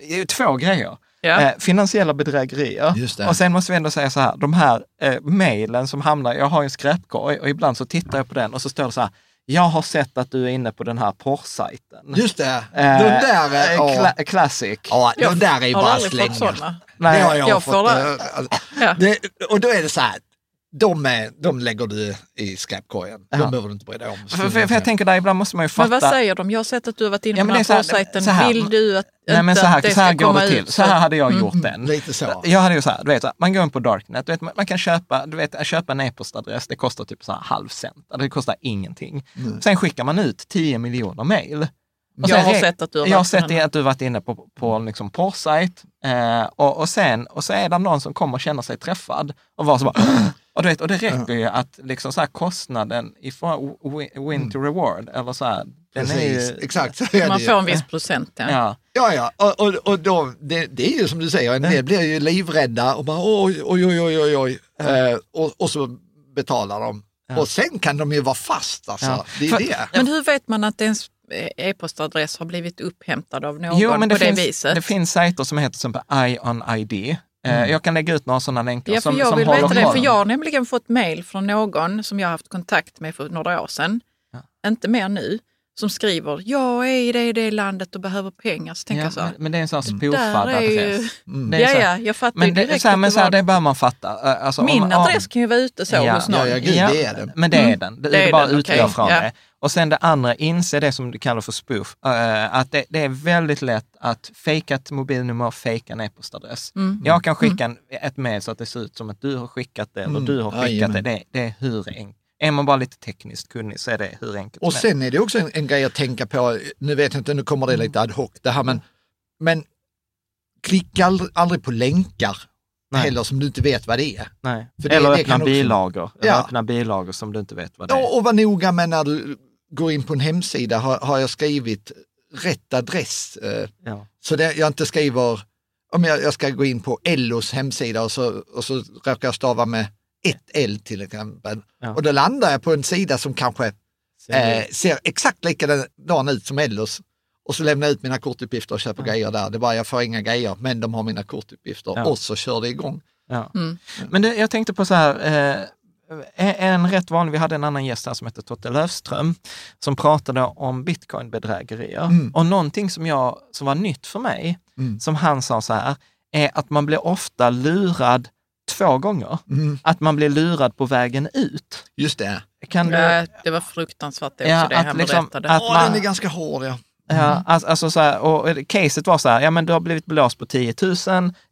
det är ju två grejer. Ja. Eh, finansiella bedrägerier. Just det. Och sen måste vi ändå säga så här, de här eh, mejlen som hamnar, jag har ju en skräpkorg och ibland så tittar jag på den och så står det så här, jag har sett att du är inne på den här porrsajten. Just det, Eh, de där, eh, är- ja, cla- classic. ja, de där är ju bara sådana. Nej, det har jag, jag fått. får det. eh, alltså, Ja. det, och då är det så här, de, är, de lägger du i skräpkorgen. De Ja. behöver du inte bry dig om. För, för, för jag tänker där, ibland måste man ju fatta. Men vad säger de? Jag har sett att du har varit inne Ja, på men den här porrsajten. Vill du att, Nej men så här, att det så här ska går komma det till. ut? Så här hade jag gjort den. Lite så. Jag hade ju så här, du vet, man går in på Darknet, du vet, man kan köpa, du vet, köpa en e-postadress, det kostar typ så här halv cent, Alltså, det kostar ingenting. Sen skickar man ut 10 miljoner mejl. Och Jag sen har sett att du har Jag har sett att du har varit inne på, på liksom porrsajt eh, och, och, sen, och så är det någon som kommer känner sig träffad och var så bara och, du vet, och det räcker ju att liksom så här, kostnaden ifrån win, win to reward, eller så här, den är Precis, ju, exakt. Är Man får en viss procent. Ja. Ja, Ja, ja. Och, och, och då, det, det är ju som du säger, en del blir ju livrädda och bara oj, oj, oj, oj, oj, oj. Eh, och, och så betalar de. Och sen kan de ju vara fast alltså. Ja. Det är För- det. Men hur vet man att ens eh, e-postadress har blivit upphämtad av någon Jo, men det på det finns, viset? det finns sajter som heter som Ion Eh, Jag kan lägga ut några sådana länkar Ja, för som, jag som vill håller veta det, för jag har nämligen fått mejl från någon som jag har haft kontakt med för några år sedan, inte mer nu, som skriver jag är i det, det landet och behöver pengar. Så tänker Ja, jag så här, men, det är en sån ju- adress. Mm. *laughs* Det är ja, ja, jag fattar Men det, direkt så här, men så här, var- det bör man fatta. Alltså, Min om- om- adress kan ju vara ute så Ja. hos någon. Ja, ja, gud, det är den. Men det är Mm. den. Det, Det är bara den, utgå okej. från Ja. det. Och sen det andra, inse det som du kallar för spoof. eh, att det, det är väldigt lätt att fejka ett mobilnummer, fejka en e-postadress. Mm. Jag kan skicka en, ett mejl så att det ser ut som att du har skickat det eller Mm. du har skickat Jajamän. det. det. Det är hur enkelt. Är man bara lite tekniskt kunnig så är det hur enkelt Och sen är det också en, en grej att tänka på, nu vet jag inte, nu kommer det lite ad hoc det här, men, men klicka aldrig, aldrig på länkar Nej. heller som du inte vet vad det är. Nej. För det- eller det öppna också- bilagor. Eller Ja. öppna bilagor som du inte vet vad det är. Ja, och var noga med när du går in på en hemsida, har, har jag skrivit rätt adress? Eh, Ja. Så det, jag inte skriver, om jag, jag ska gå in på Ellos hemsida och så, och så råkar jag stava med ett L till exempel. Ja. Och då landar jag på en sida som kanske eh, ser exakt likadan ut som Ellos. Och så lämnar jag ut mina kortuppgifter och köper grejer där. Det är bara jag får inga grejer, men de har mina kortuppgifter. Ja. Och så kör det igång. Ja. Mm. Men det, jag tänkte på så här, eh, en rätt vanlig, vi hade en annan gäst här som hette Totte Löfström, som pratade om bitcoinbedrägerier. Mm. Och någonting som, jag, som var nytt för mig, Mm. som han sa så här, är att man blir ofta lurad två gånger. Mm. Att man blir lurad på vägen ut. Just det. Kan du, Ja, det var fruktansvärt det också, Ja, det att han liksom- berättade. att- Åh, man- den är ganska hård ja. Ja, alltså, alltså så här, och caset var så här, ja men du har blivit blåst på 10 000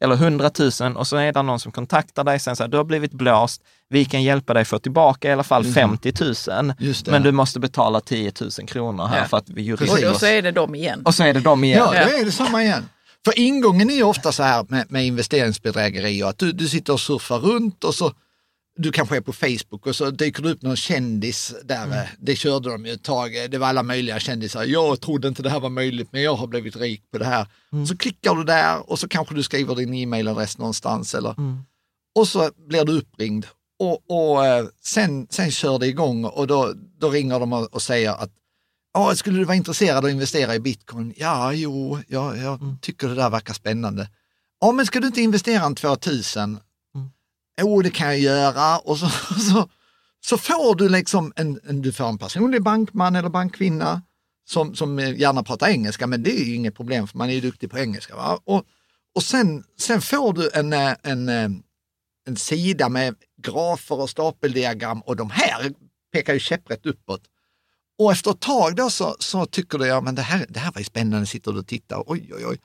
eller 100 000 och så är det någon som kontaktar dig sen så här, du har blivit blåst, vi kan hjälpa dig få tillbaka i alla fall 50 000, Just det. men du måste betala 10 000 kronor här Ja. för att vi och, juridiskt... och så är det de igen. Och så är det de igen. Ja, då är det samma igen. För ingången är ju ofta så här med, med investeringsbedrägerier, att du, du sitter och surfar runt och så du kanske är på Facebook och så dyker det upp någon kändis där. eh, Det körde de ju ett tag. Det var alla möjliga kändisar. Jag trodde inte det här var möjligt, men jag har blivit rik på det här. Så klickar du där och så kanske du skriver din e-mailadress någonstans eller och så blir du uppringd och, och eh, sen, sen kör det igång och då, då ringer de och, och säger att skulle du vara intresserad av att investera i bitcoin? Ja, jo, ja, jag tycker det där verkar spännande. Ja, men ska du inte investera en 2000? Jo, det kan jag göra. Och så, *laughs* så, så får du liksom en, en, du får en personlig bankman eller bankkvinna som, som gärna pratar engelska, men det är ju inget problem för man är ju duktig på engelska. Va? Och, och sen, sen får du en, eh, en, eh, en sida med grafer och stapeldiagram och de här pekar ju käpprätt uppåt. Och efter ett tag då så, så tycker du, ja men det här, det här var ju spännande, sitter du och tittar, oj oj oj.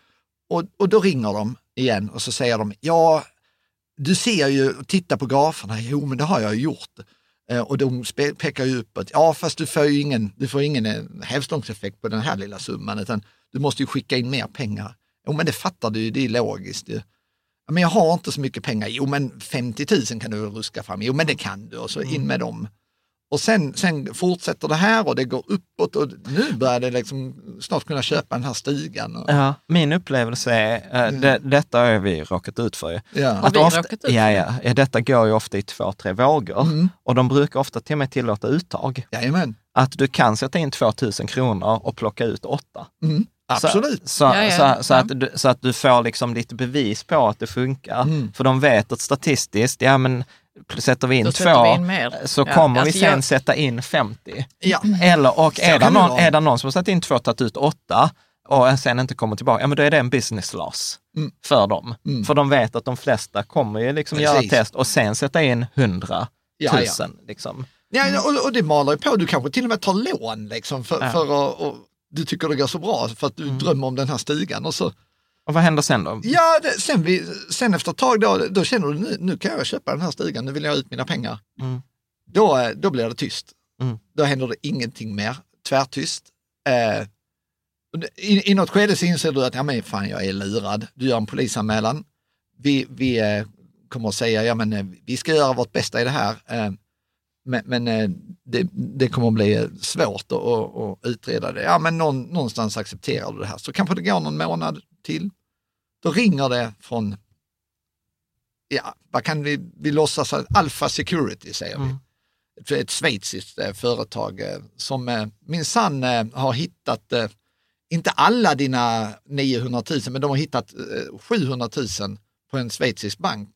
Och, och då ringer de igen och så säger de, ja du ser ju, titta på graferna, jo men det har jag gjort. Eh, och de pekar ju uppåt. Ja, fast du får ju ingen, du får ingen eh, hävstångseffekt på den här lilla summan, utan du måste ju skicka in mer pengar. Jo, men det fattar du ju, det är logiskt. ju. Ja, Men jag har inte så mycket pengar. Jo, men 50 000 kan du ruska fram. Jo, men det kan du och så in med dem. Och sen, sen fortsätter det här och det går uppåt och nu börjar det liksom snart kunna köpa den här stugan. Och, Ja, min upplevelse är, eh, det, detta har vi råkat ut för. ja. Har vi råkat ut för ja, ja, ja, detta går ju ofta i två, tre vågor Mm. och de brukar ofta till och med tillåta uttag. Jajamän, Att du kan sätta in 2 000 kronor och plocka ut åtta. mm. absolut. Så, så, Ja, ja, så, så, att du, så att du får liksom lite bevis på att det funkar. Mm. För de vet att statistiskt, ja men sätter vi in Då två, vi in mer. så Ja, kommer alltså vi sen jag- sätta in 50. Ja. Eller, och är det, någon, är det någon som har satt in två och tagit ut åtta och sen inte kommer tillbaka, ja men då är det en business loss Mm. för dem. Mm. För de vet att de flesta kommer ju liksom göra test och sen sätta in 100 Ja, 000. ja. Liksom. Ja, och, och det malar ju på, du kanske till och med tar lån liksom för, Ja. för att och, du tycker det går så bra för att du drömmer om den här stugan. Och så, Och vad händer sen då? ja, det, sen, vi, sen efter ett tag då, då känner du nu, nu kan jag köpa den här stugan, nu vill jag ha ut mina pengar. Mm. Då, eh, då blir det tyst. Mm. Då händer det ingenting mer, tvärtyst. Eh, i, I något skede så inser du att ja, men fan, jag är lurad. Du gör en polisanmälan. Vi, vi eh, kommer att säga ja, men, eh, vi ska göra vårt bästa i det här. Eh, men men eh, det, det kommer att bli svårt att, att, att utreda det. Ja, men någon, någonstans accepterar du det här. Så kanske det går någon månad till. Då ringer det från, ja, vad kan vi, vi låtsas att Alpha Security säger vi. Mm. Ett, ett schweiziskt eh, företag eh, som eh, minsann har hittat, inte alla dina 900 000, men de har hittat eh, 700 000 på en schweizisk bank.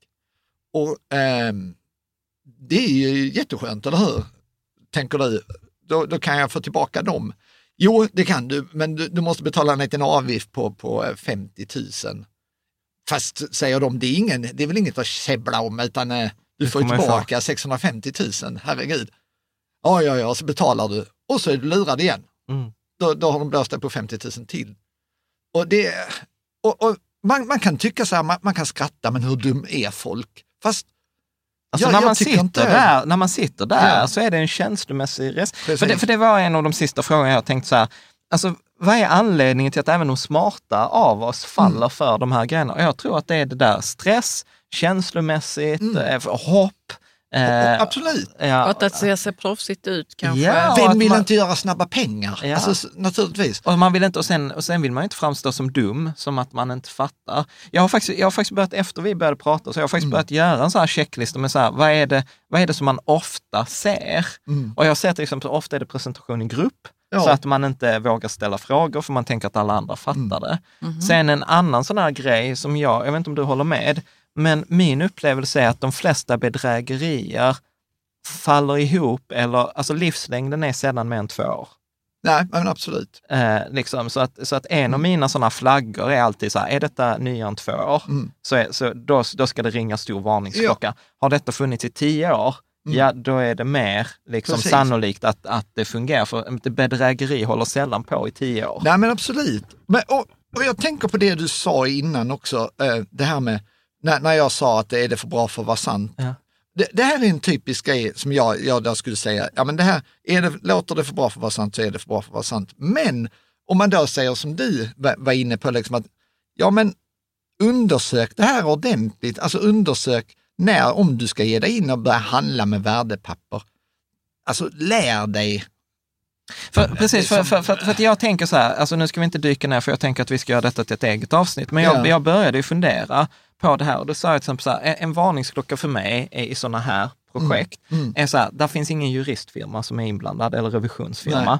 Och ehm, det är ju jätteskönt, eller hur? Tänker du. Då, då kan jag få tillbaka dem. Jo, det kan du, men du, du måste betala en liten avgift på, på eh, 50 000. Fast säger de, det är, ingen, det är väl inget att käbbla om, utan eh, du får ju tillbaka 650 000, herregud. Ja, ja, ja, så betalar du och så är du lurad igen. Mm. Då, då har de blåst dig på 50 000 till. Och det, och, och man, man kan tycka så här, man, man kan skratta, men hur dum är folk? Fast Alltså Ja, när, jag man sitter inte- där, när man sitter där Ja. så är det en känslomässig rest. För det, för det var en av de sista frågorna jag tänkte så här, alltså vad är anledningen till att även de smarta av oss faller Mm. för de här grejerna? Och jag tror att det är det där stress, känslomässigt, eh, hopp. eh, absolut. ja, Och att det ser, ser proffsigt ut kanske. Ja. Vem att vill man- inte göra snabba pengar? Ja. Alltså, naturligtvis. Och, man vill inte, och, sen, och sen vill man inte framstå som dum, som att man inte fattar. Jag har faktiskt, jag har faktiskt börjat, efter vi började prata, så jag har Mm. faktiskt börjat göra en sån här checklista med så här, vad är det, vad är det som man ofta ser? Mm. Och jag ser till exempel, ofta är det presentation i grupp, Ja. så att man inte vågar ställa frågor för man tänker att alla andra fattar Mm. det. Sen en annan sån här grej som jag, jag vet inte om du håller med, men min upplevelse är att de flesta bedrägerier faller ihop, eller alltså livslängden är sällan mer än två år. Nej, men absolut. Eh, liksom, så, att, så att en av mina sådana flaggor är alltid så här, är detta nyare än två år, Mm. så, är, så då, då ska det ringa stor varningsklocka. Har detta funnits i tio år, ja då är det mer liksom, Mm. Precis. sannolikt att, att det fungerar. För bedrägeri håller sällan på i tio år. Nej, men absolut. Men, och, och jag tänker på det du sa innan också, eh, det här med när, när jag sa att det är det för bra för att vara sant. Ja. Det, det här är en typisk grej som jag, jag där skulle säga, ja men det här, är det, låter det för bra för att vara sant så är det för bra för att vara sant. Men om man då säger som du var, var inne på, liksom att ja men undersök det här ordentligt, alltså undersök när, om du ska ge dig in och börja handla med värdepapper. Alltså lär dig. För, precis, för, för, för, för att jag tänker så här, alltså nu ska vi inte dyka ner för jag tänker att vi ska göra detta till ett eget avsnitt, men jag, Ja. jag började ju fundera på det här och då sa jag till exempel så här, en, en varningsklocka för mig är i sådana här projekt, Mm. är så här, där finns ingen juristfirma som är inblandad eller revisionsfirma. Nej.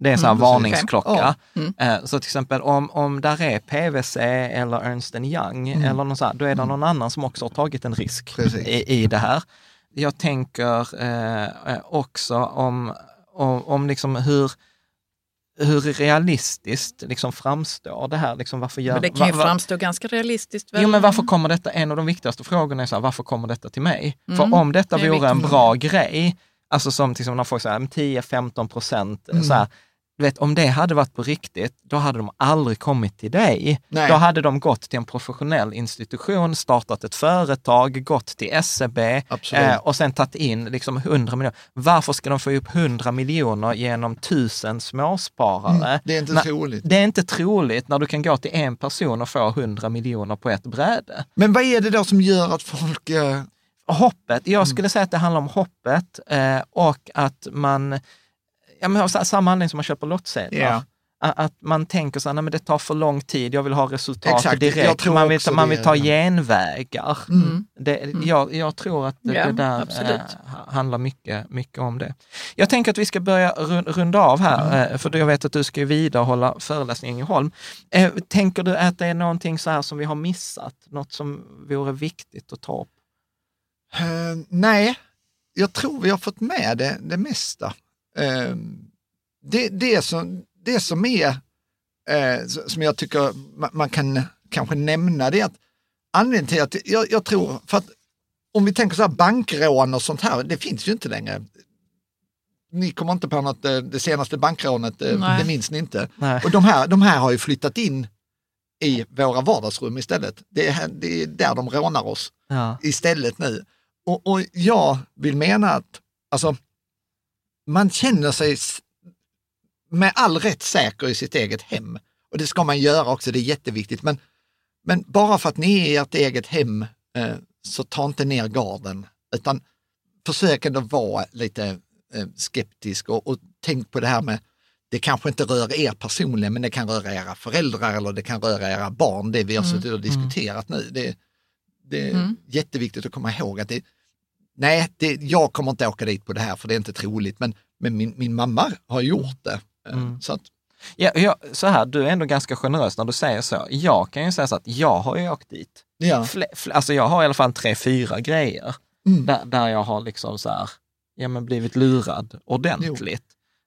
Det är så här Mm, varningsklocka. Ja. Eh, Så till exempel om, om där är PWC eller Ernst Young Mm. eller någon så här, då är det någon annan som också har tagit en risk i, i det här. Jag tänker eh, eh, också om, om, om liksom hur, hur realistiskt liksom framstår det här? Liksom varför gör, Men det kan ju va- va- framstå ganska realistiskt. Väl? Jo, men varför kommer detta, en av de viktigaste frågorna är så här, varför kommer detta till mig? Mm, För om detta det vore en viktigt. bra grej, alltså som till exempel när folk säger 10-15 procent, Mm. så här, du vet, om det hade varit på riktigt, då hade de aldrig kommit till dig. Nej. Då hade de gått till en professionell institution, startat ett företag, gått till SEB eh, och sen tagit in liksom 100 miljoner. Varför ska de få upp 100 miljoner genom tusen småsparare? Mm, det är inte När- troligt. Det är inte troligt när du kan gå till en person och få 100 miljoner på ett bräde. Men vad är det då som gör att folk... eh, Hoppet, jag skulle säga att det handlar om hoppet eh, och att man, ja, men av sa- samma anledning som man köper lottsedlar. A- Att man tänker så här, nej men det tar för lång tid, jag vill ha resultat Exakt, jag direkt. tror Man vill, också man vill ta genvägar. Mm. Det, jag, jag tror att det, Ja, det där absolut. eh, handlar mycket, mycket om det. Jag tänker att vi ska börja run- runda av här, Mm. eh, för jag vet att du ska vidare hålla föreläsning i Ängelholm. Eh, tänker du att det är någonting så här som vi har missat? Något som vore viktigt att ta upp? Eh, nej, jag tror vi har fått med det, det mesta. Eh, det, det, som, det som är, eh, som jag tycker man, man kan kanske nämna, det är att anledningen till att jag, jag tror, för att om vi tänker så här bankrån och sånt här, det finns ju inte längre. Ni kommer inte på något, eh, det senaste bankrånet, eh, Nej. det minns ni inte. Nej. Och de här, de här har ju flyttat in i våra vardagsrum istället. Det är, det är där de rånar oss Ja. istället nu. Och, och jag vill mena att alltså, man känner sig med all rätt säker i sitt eget hem. Och det ska man göra också, det är jätteviktigt. Men, men bara för att ni är i ert eget hem eh, så ta inte ner garden, utan försök ändå vara lite eh, skeptisk och, och tänk på det här med det kanske inte rör er personligen, men det kan röra era föräldrar eller det kan röra era barn, det vi har suttit och diskuterat nu. Det, det är Mm. jätteviktigt att komma ihåg att det, nej, det, jag kommer inte åka dit på det här för det är inte troligt, men, men min, min mamma har gjort det. Eh, Mm. Så att, Ja, ja, så här, du är ändå ganska generös när du säger så. Jag kan ju säga så att jag har ju åkt dit. ja. Fle, fle, alltså jag har i alla fall tre, fyra grejer Mm. där, där jag har liksom så här, ja, men blivit lurad ordentligt.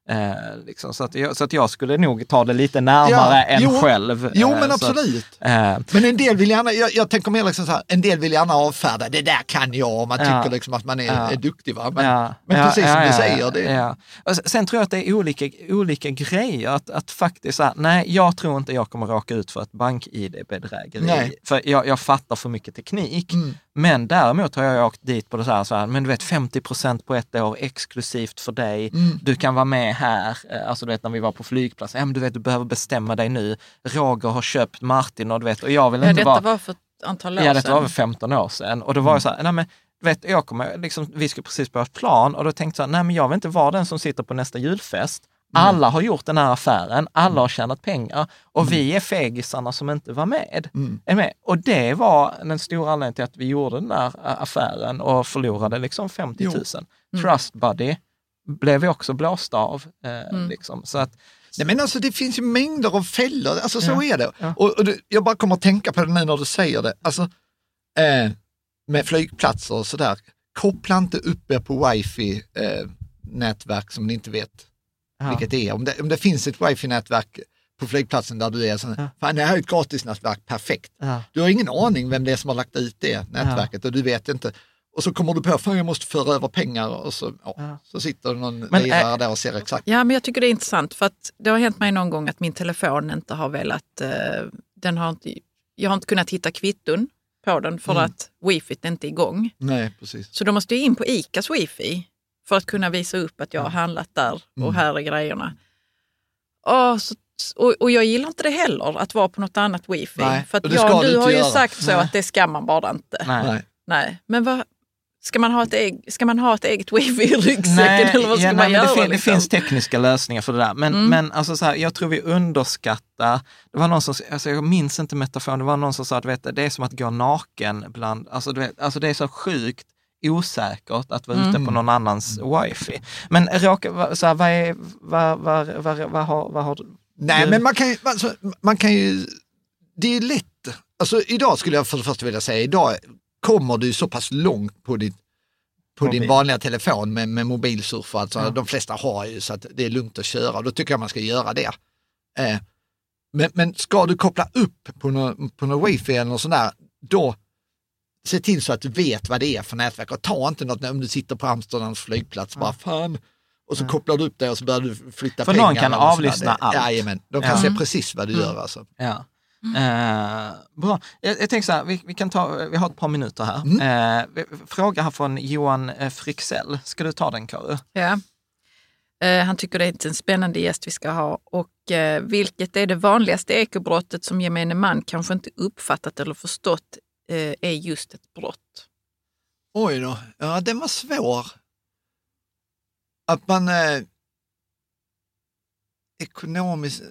Eh, liksom, så, att jag, så att jag skulle nog ta det lite närmare Ja, än jo, själv. Jo, Eh, men så att, absolut. eh, Men en del vill gärna, jag, jag tänker mer liksom så här, en del vill gärna avfärda, det där kan jag om man Ja. tycker liksom att man är, Ja. är duktig. Va? Men, men precis som du säger, det. Och sen- tror jag att det är olika, olika grejer. Att, att faktiskt, så här, nej, jag tror inte jag kommer råka ut för ett bank-id-bedrägeri. Nej. För jag, jag fattar för mycket teknik. Mm. Men däremot har jag åkt dit på det så här, så här men du vet 50 procent på ett år exklusivt för dig. Mm. Du kan vara med här. Eh, Alltså du vet när vi var på flygplatsen, ja, men du vet du behöver bestämma dig nu. Roger har köpt Martin och du vet, och jag vill Ja, inte detta vara... var för ett antal år Ja, detta var sedan. väl 15 år sedan. Och då var det så här, nej men, vet, jag kommer, liksom, vi skulle precis på ett plan och då tänkte jag, nej men jag vill inte vara den som sitter på nästa julfest. Alla har gjort den här affären, alla har tjänat pengar och vi är fegisarna som inte var med. Är med. Och det var den stora anledningen till att vi gjorde den där ä, affären och förlorade liksom 50 000. Trust buddy blev vi också blåsta av. Eh, liksom. Så att, Nej, men alltså det finns ju mängder av fällor, alltså så Ja, är det. ja. Och, och jag bara kommer att tänka på det nu när du säger det. Alltså, eh, med flygplatser och sådär, koppla inte upp er på wifi-nätverk som ni inte vet ja. vilket det är. Om det, om det finns ett wifi-nätverk på flygplatsen där du är, så, Ja. fan det här är ett gratisnätverk, perfekt. Ja. Du har ingen aning vem det är som har lagt ut det nätverket och du vet inte. Och så kommer du på, fan jag måste föra över pengar och så, ja, Ja. så sitter någon Men, lirare äh, där och ser exakt. Ja, men jag tycker det är intressant för att det har hänt mig någon gång att min telefon inte har velat, eh, den har inte, jag har inte kunnat hitta kvitton på den för Mm. att wifi är inte igång. Nej, precis. Så då måste jag in på ICAs wifi för att kunna visa upp att jag har handlat där och Mm. här är grejerna. Och, så, och, och jag gillar inte det heller, att vara på något annat wifi. Nej, för att jag, du har ju göra. sagt så Nej. att det ska man bara inte. Nej. Nej. Nej. Men vad, ska, man ha ett eget, ska man ha ett eget wifi i *laughs* ryggsäcken eller vad ska ja, man nej, göra? det, fin- liksom? det finns tekniska lösningar för det där. Men, Mm. men alltså så här, jag tror vi underskattar, det var någon som, alltså jag minns inte metaforen, det var någon som sa att vet, det är som att gå naken bland, alltså, du vet, alltså det är så sjukt osäkert att vara ute Mm. på någon annans wifi. Men råka, så här, vad, är, vad, vad, vad, vad, har, vad har du? Nej, men man kan, ju- alltså, man kan ju, det är lätt. Alltså idag skulle jag för det första vilja säga, idag kommer du så pass långt på, ditt, på din vanliga telefon med, med mobilsurf. Alltså, De flesta har ju så att det är lugnt att köra. Då tycker jag man ska göra det. Eh, men, men ska du koppla upp på något på nå wifi eller något sånt där, då se till så att du vet vad det är för nätverk och ta inte något om du sitter på Amsterdams flygplats, bara fan. och så kopplar du upp det och så börjar du flytta För pengar. någon kan avlyssna allt. Jajamän, de kan Ja. se precis vad du gör alltså. Ja. Eh, bra. Jag, jag tänker så här, vi, vi, kan ta, vi har ett par minuter här. Mm. Eh, fråga här från Johan eh, Fryxell. Ska du ta den Karo? Ja. Eh, Han tycker det är en spännande gäst vi ska ha. Och eh, vilket är det vanligaste ekobrottet som gemene man kanske inte uppfattat eller förstått eh, är just ett brott? Oj då, ja den var svår. Att man eh, ekonomisk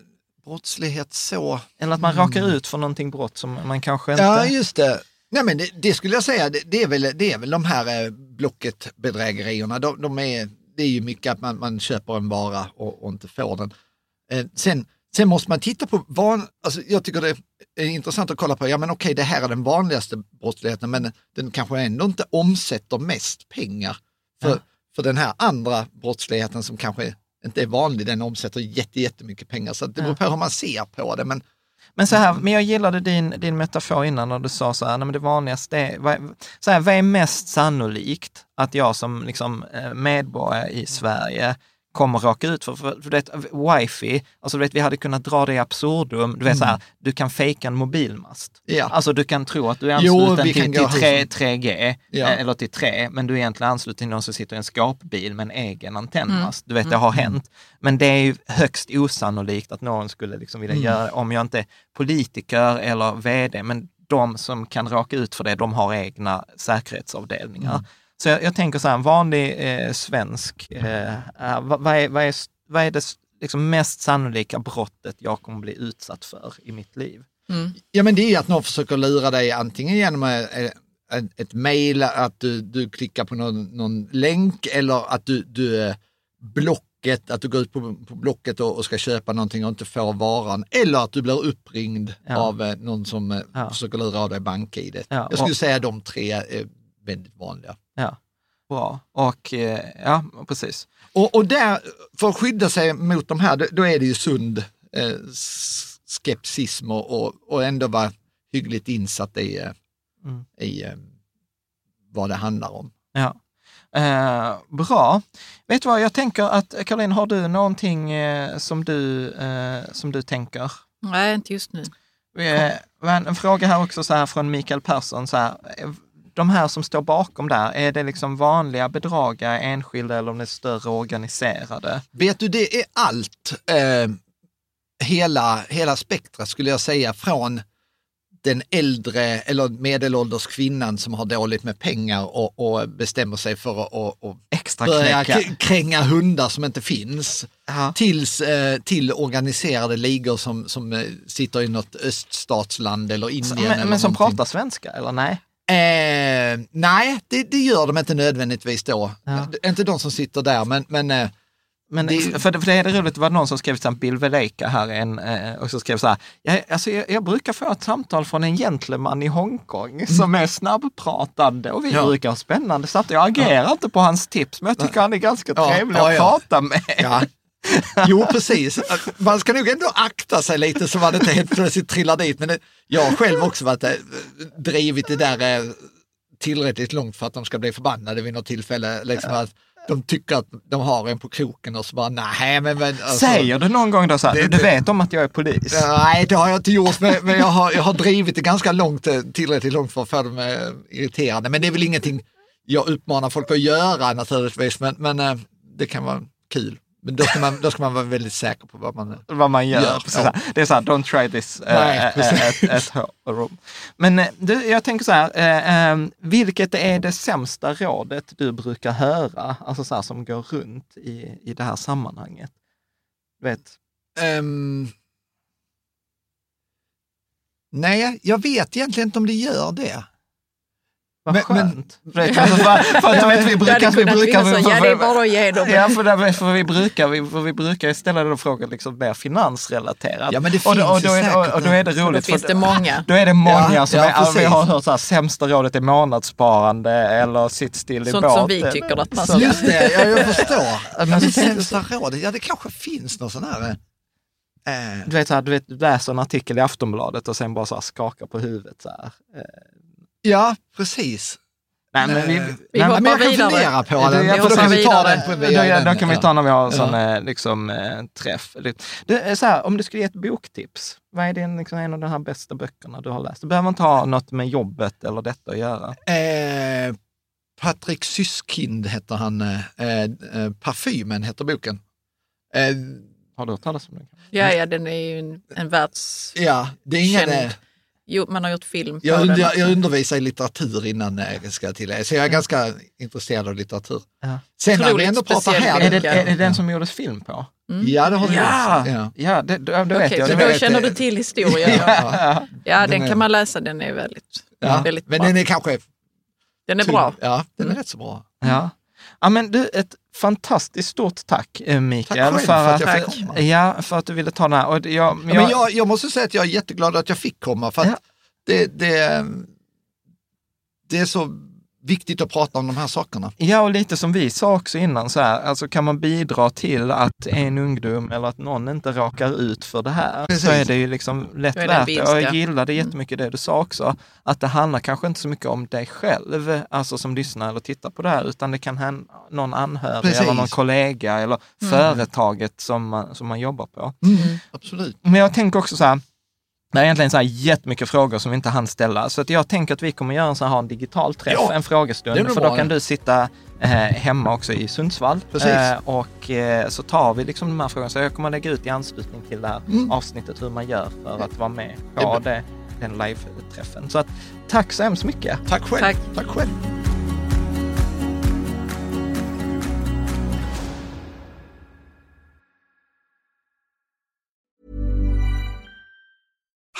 brottslighet så. Eller att man Mm. råkar ut för någonting brott som man kanske inte... Ja, just det. Nej, men det, det skulle jag säga, det, det, är väl, det är väl de här eh, Blocket-bedrägerierna. De, de är, det är ju mycket att man, man köper en vara och, och inte får den. Eh, sen, sen måste man titta på, van, alltså jag tycker det är intressant att kolla på, ja men okej det här är den vanligaste brottsligheten men den kanske ändå inte omsätter mest pengar. För, Ja. för den här andra brottsligheten som kanske inte är vanlig, den omsätter jätte, jättemycket pengar. Så det beror på hur man ser på det. Men Men så här, men jag gillade din, din metafor innan när du sa så här, nej men det vanligaste är, vad, så här, vad är mest sannolikt att jag som liksom, eh, medborgare i Sverige kommer råka ut för, för, för det, wifi, alltså du vet, vi hade kunnat dra det i absurdum, du vet så här, du kan fejka en mobilmast. Mm. Ja. Alltså du kan tro att du är Jo, ansluten kan till, till gå 3, hit. 3G Ja. eh, eller till 3, men du är egentligen ansluten till någon som sitter i en skapbil med en egen antennmast. Du vet, Mm. det har hänt. Men det är ju högst osannolikt att någon skulle liksom vilja Mm. göra det, om jag inte är politiker eller vd, men de som kan råka ut för det, de har egna säkerhetsavdelningar. Mm. Så jag, jag tänker så här, en vanlig eh, svensk, eh, eh, vad, vad, är, vad, är, vad är det liksom mest sannolika brottet jag kommer bli utsatt för i mitt liv? Ja men det är att någon försöker lura dig antingen genom eh, ett, ett mejl, att du, du klickar på någon, någon länk eller att du, du eh, Blocket, att du går ut på, på Blocket och, och ska köpa någonting och inte får varan. Eller att du blir uppringd Ja. av eh, någon som eh, Ja. försöker lura av dig bank-id. Ja, Jag skulle och- säga de tre är väldigt vanliga. Ja, bra. Och eh, ja, precis. Och, och där, för att skydda sig mot de här, då, då är det ju sund eh, skepsism och, och, och ändå vara hyggligt insatt i, eh, Mm. i eh, vad det handlar om. Ja. Eh, bra. Vet du vad, jag tänker att Caroline, har du någonting eh, som, du, eh, som du tänker? Nej, inte just nu. Eh, men en fråga här också så här från Mikael Persson. Så här, de här som står bakom där, är det liksom vanliga bedragare, enskilda eller om det är större organiserade? Vet du, det är allt, eh, hela, hela spektrat skulle jag säga, från den äldre eller medelålders kvinnan som har dåligt med pengar och, och bestämmer sig för att och, och Extra börja knäcka. kränga hundar som inte finns. Ja. Tills, eh, till organiserade ligor som, som eh, sitter i något öststatsland eller Indien. Men, eller men som någonting. pratar svenska, eller nej? Eh, nej, det, det gör de inte nödvändigtvis då. Ja. Det Inte de som sitter där, men, men eh, Men Det- för, för det är det roligt, det var någon som skrev till Bill Veleka här en, eh, och så skrev så här, jag, alltså jag, jag brukar få ett samtal från en gentleman i Hongkong som är snabbpratande och vi Ja. brukar ha spännande samtal. Jag agerar inte på hans tips, men jag tycker han är ganska Ja, trevlig ja, att ja. prata med. *laughs* Jo, precis. Man ska nog ändå akta sig lite så man inte helt plötsligt trillar dit. Men jag har själv också varit, eh, drivit det där eh, tillräckligt långt för att de ska bli förbannade vid något tillfälle. Liksom att de tycker att de har en på kroken och så bara, nej men... men alltså, Säger du någon gång då så här, Det- du, vet om att jag är polis? Nej, det har jag inte gjort, men, men jag, har, jag har drivit det ganska långt, eh, tillräckligt långt för att få dem irriterande. Men det är väl ingenting jag uppmanar folk att göra naturligtvis, men, men det kan vara kul. Men då ska, man, då ska man vara väldigt säker på vad man... vad man gör. Gör, ja. Det är så här, don't try this Nej, eh, precis. eh, at, at home. Men eh, du, jag tänker så här, eh, eh, vilket är det sämsta rådet du brukar höra, alltså så här, som går runt i, i det här sammanhanget? Du Vet, Ehm, nej, jag vet egentligen inte om det gör det. Vad Men- men- skönt. För, det, för, för, för, att du vet, vi brukar... Vi brukar ja det är bara att ge dem. Ja, för, för, vi brukar, vi, för vi brukar ställa den frågan liksom mer finansrelaterat. Ja, men det och, då- och, finns då är, och, och då är det Och då roligt. finns för- det många. Då är det många Ja, som ja, är, vi har hört så här, sämsta rådet är månadssparande eller sitt still i Sånt båten. som vi tycker att man ska. Just det, ja, jag *laughs* förstår. Men Men sämsta rådet, ja det kanske finns någon sån här... Eh, Du vet, så här, du vet, du läser en artikel i Aftonbladet och sen bara så här skakar på huvudet. Så här. Eh, ja, precis. Nej, men vi, Eh, nej, Vi men- hoppar men jag kan vidare. fundera på den. jag för Då kan vi ta den på Då, då kan vi ta när vi har en sån Ja. eh, liksom, eh, träff. Det så här, om du skulle ge ett boktips, vad är din, liksom, en av de här bästa böckerna du har läst? Det behöver inte ha något med jobbet eller detta att göra. Eh, Patrik Syskind heter han. Eh, eh, Parfymen heter boken. Eh, Har du hört talas om den? Ja, ja, den är ju en, en världs... ja, det är ingen... Känd. Jo, man har gjort film på Jag, också. jag undervisar i litteratur innan eh, ska jag tillägga, så jag är ganska intresserad av litteratur. Ja. Sen när vi ändå pratar här. Är det, är det den som gjordes film på? Ja, det har du Ja. Ja. ja det, det, det vet Okej, jag. så Det då vet känner jag. du till historien. ja. Ja. den Den är- kan man läsa. Den är väldigt, Ja. väldigt Men bra. den är kanske... Den är bra. Ja, den är rätt så bra. Ja. ja, men du, ett fantastiskt stort tack eh, Mikael. Tack för att jag att, fick komma. ja, för att du ville ta den här. Och det- jag, Ja, men jag, jag måste säga att jag är jätteglad att jag fick komma för att Ja. det, det, det är så viktigt att prata om de här sakerna. Ja, och lite som vi sa också innan, så här, alltså kan man bidra till att en ungdom eller att någon inte råkar ut för det här, Precis. så är det ju liksom lätt värt det. Och jag ja. gillade jättemycket det du sa också, att det handlar kanske inte så mycket om dig själv, alltså som lyssnar eller tittar på det här, utan det kan hända någon anhörig Precis. eller någon kollega eller företaget som man, som man jobbar på. Absolut. Men jag tänker också så här, det är egentligen så här jättemycket frågor som vi inte hann ställa, så att jag tänker att vi kommer göra en sån här ha en digital träff, Ja, en frågestund, för bra, då kan du sitta eh, hemma också i Sundsvall. Precis. Eh, och eh, så tar vi liksom de här frågorna, så jag kommer lägga ut i anslutning till det här Mm. avsnittet hur man gör för att vara med på det, den live-träffen. Så att, tack så hemskt mycket. Tack själv. Tack. Tack själv.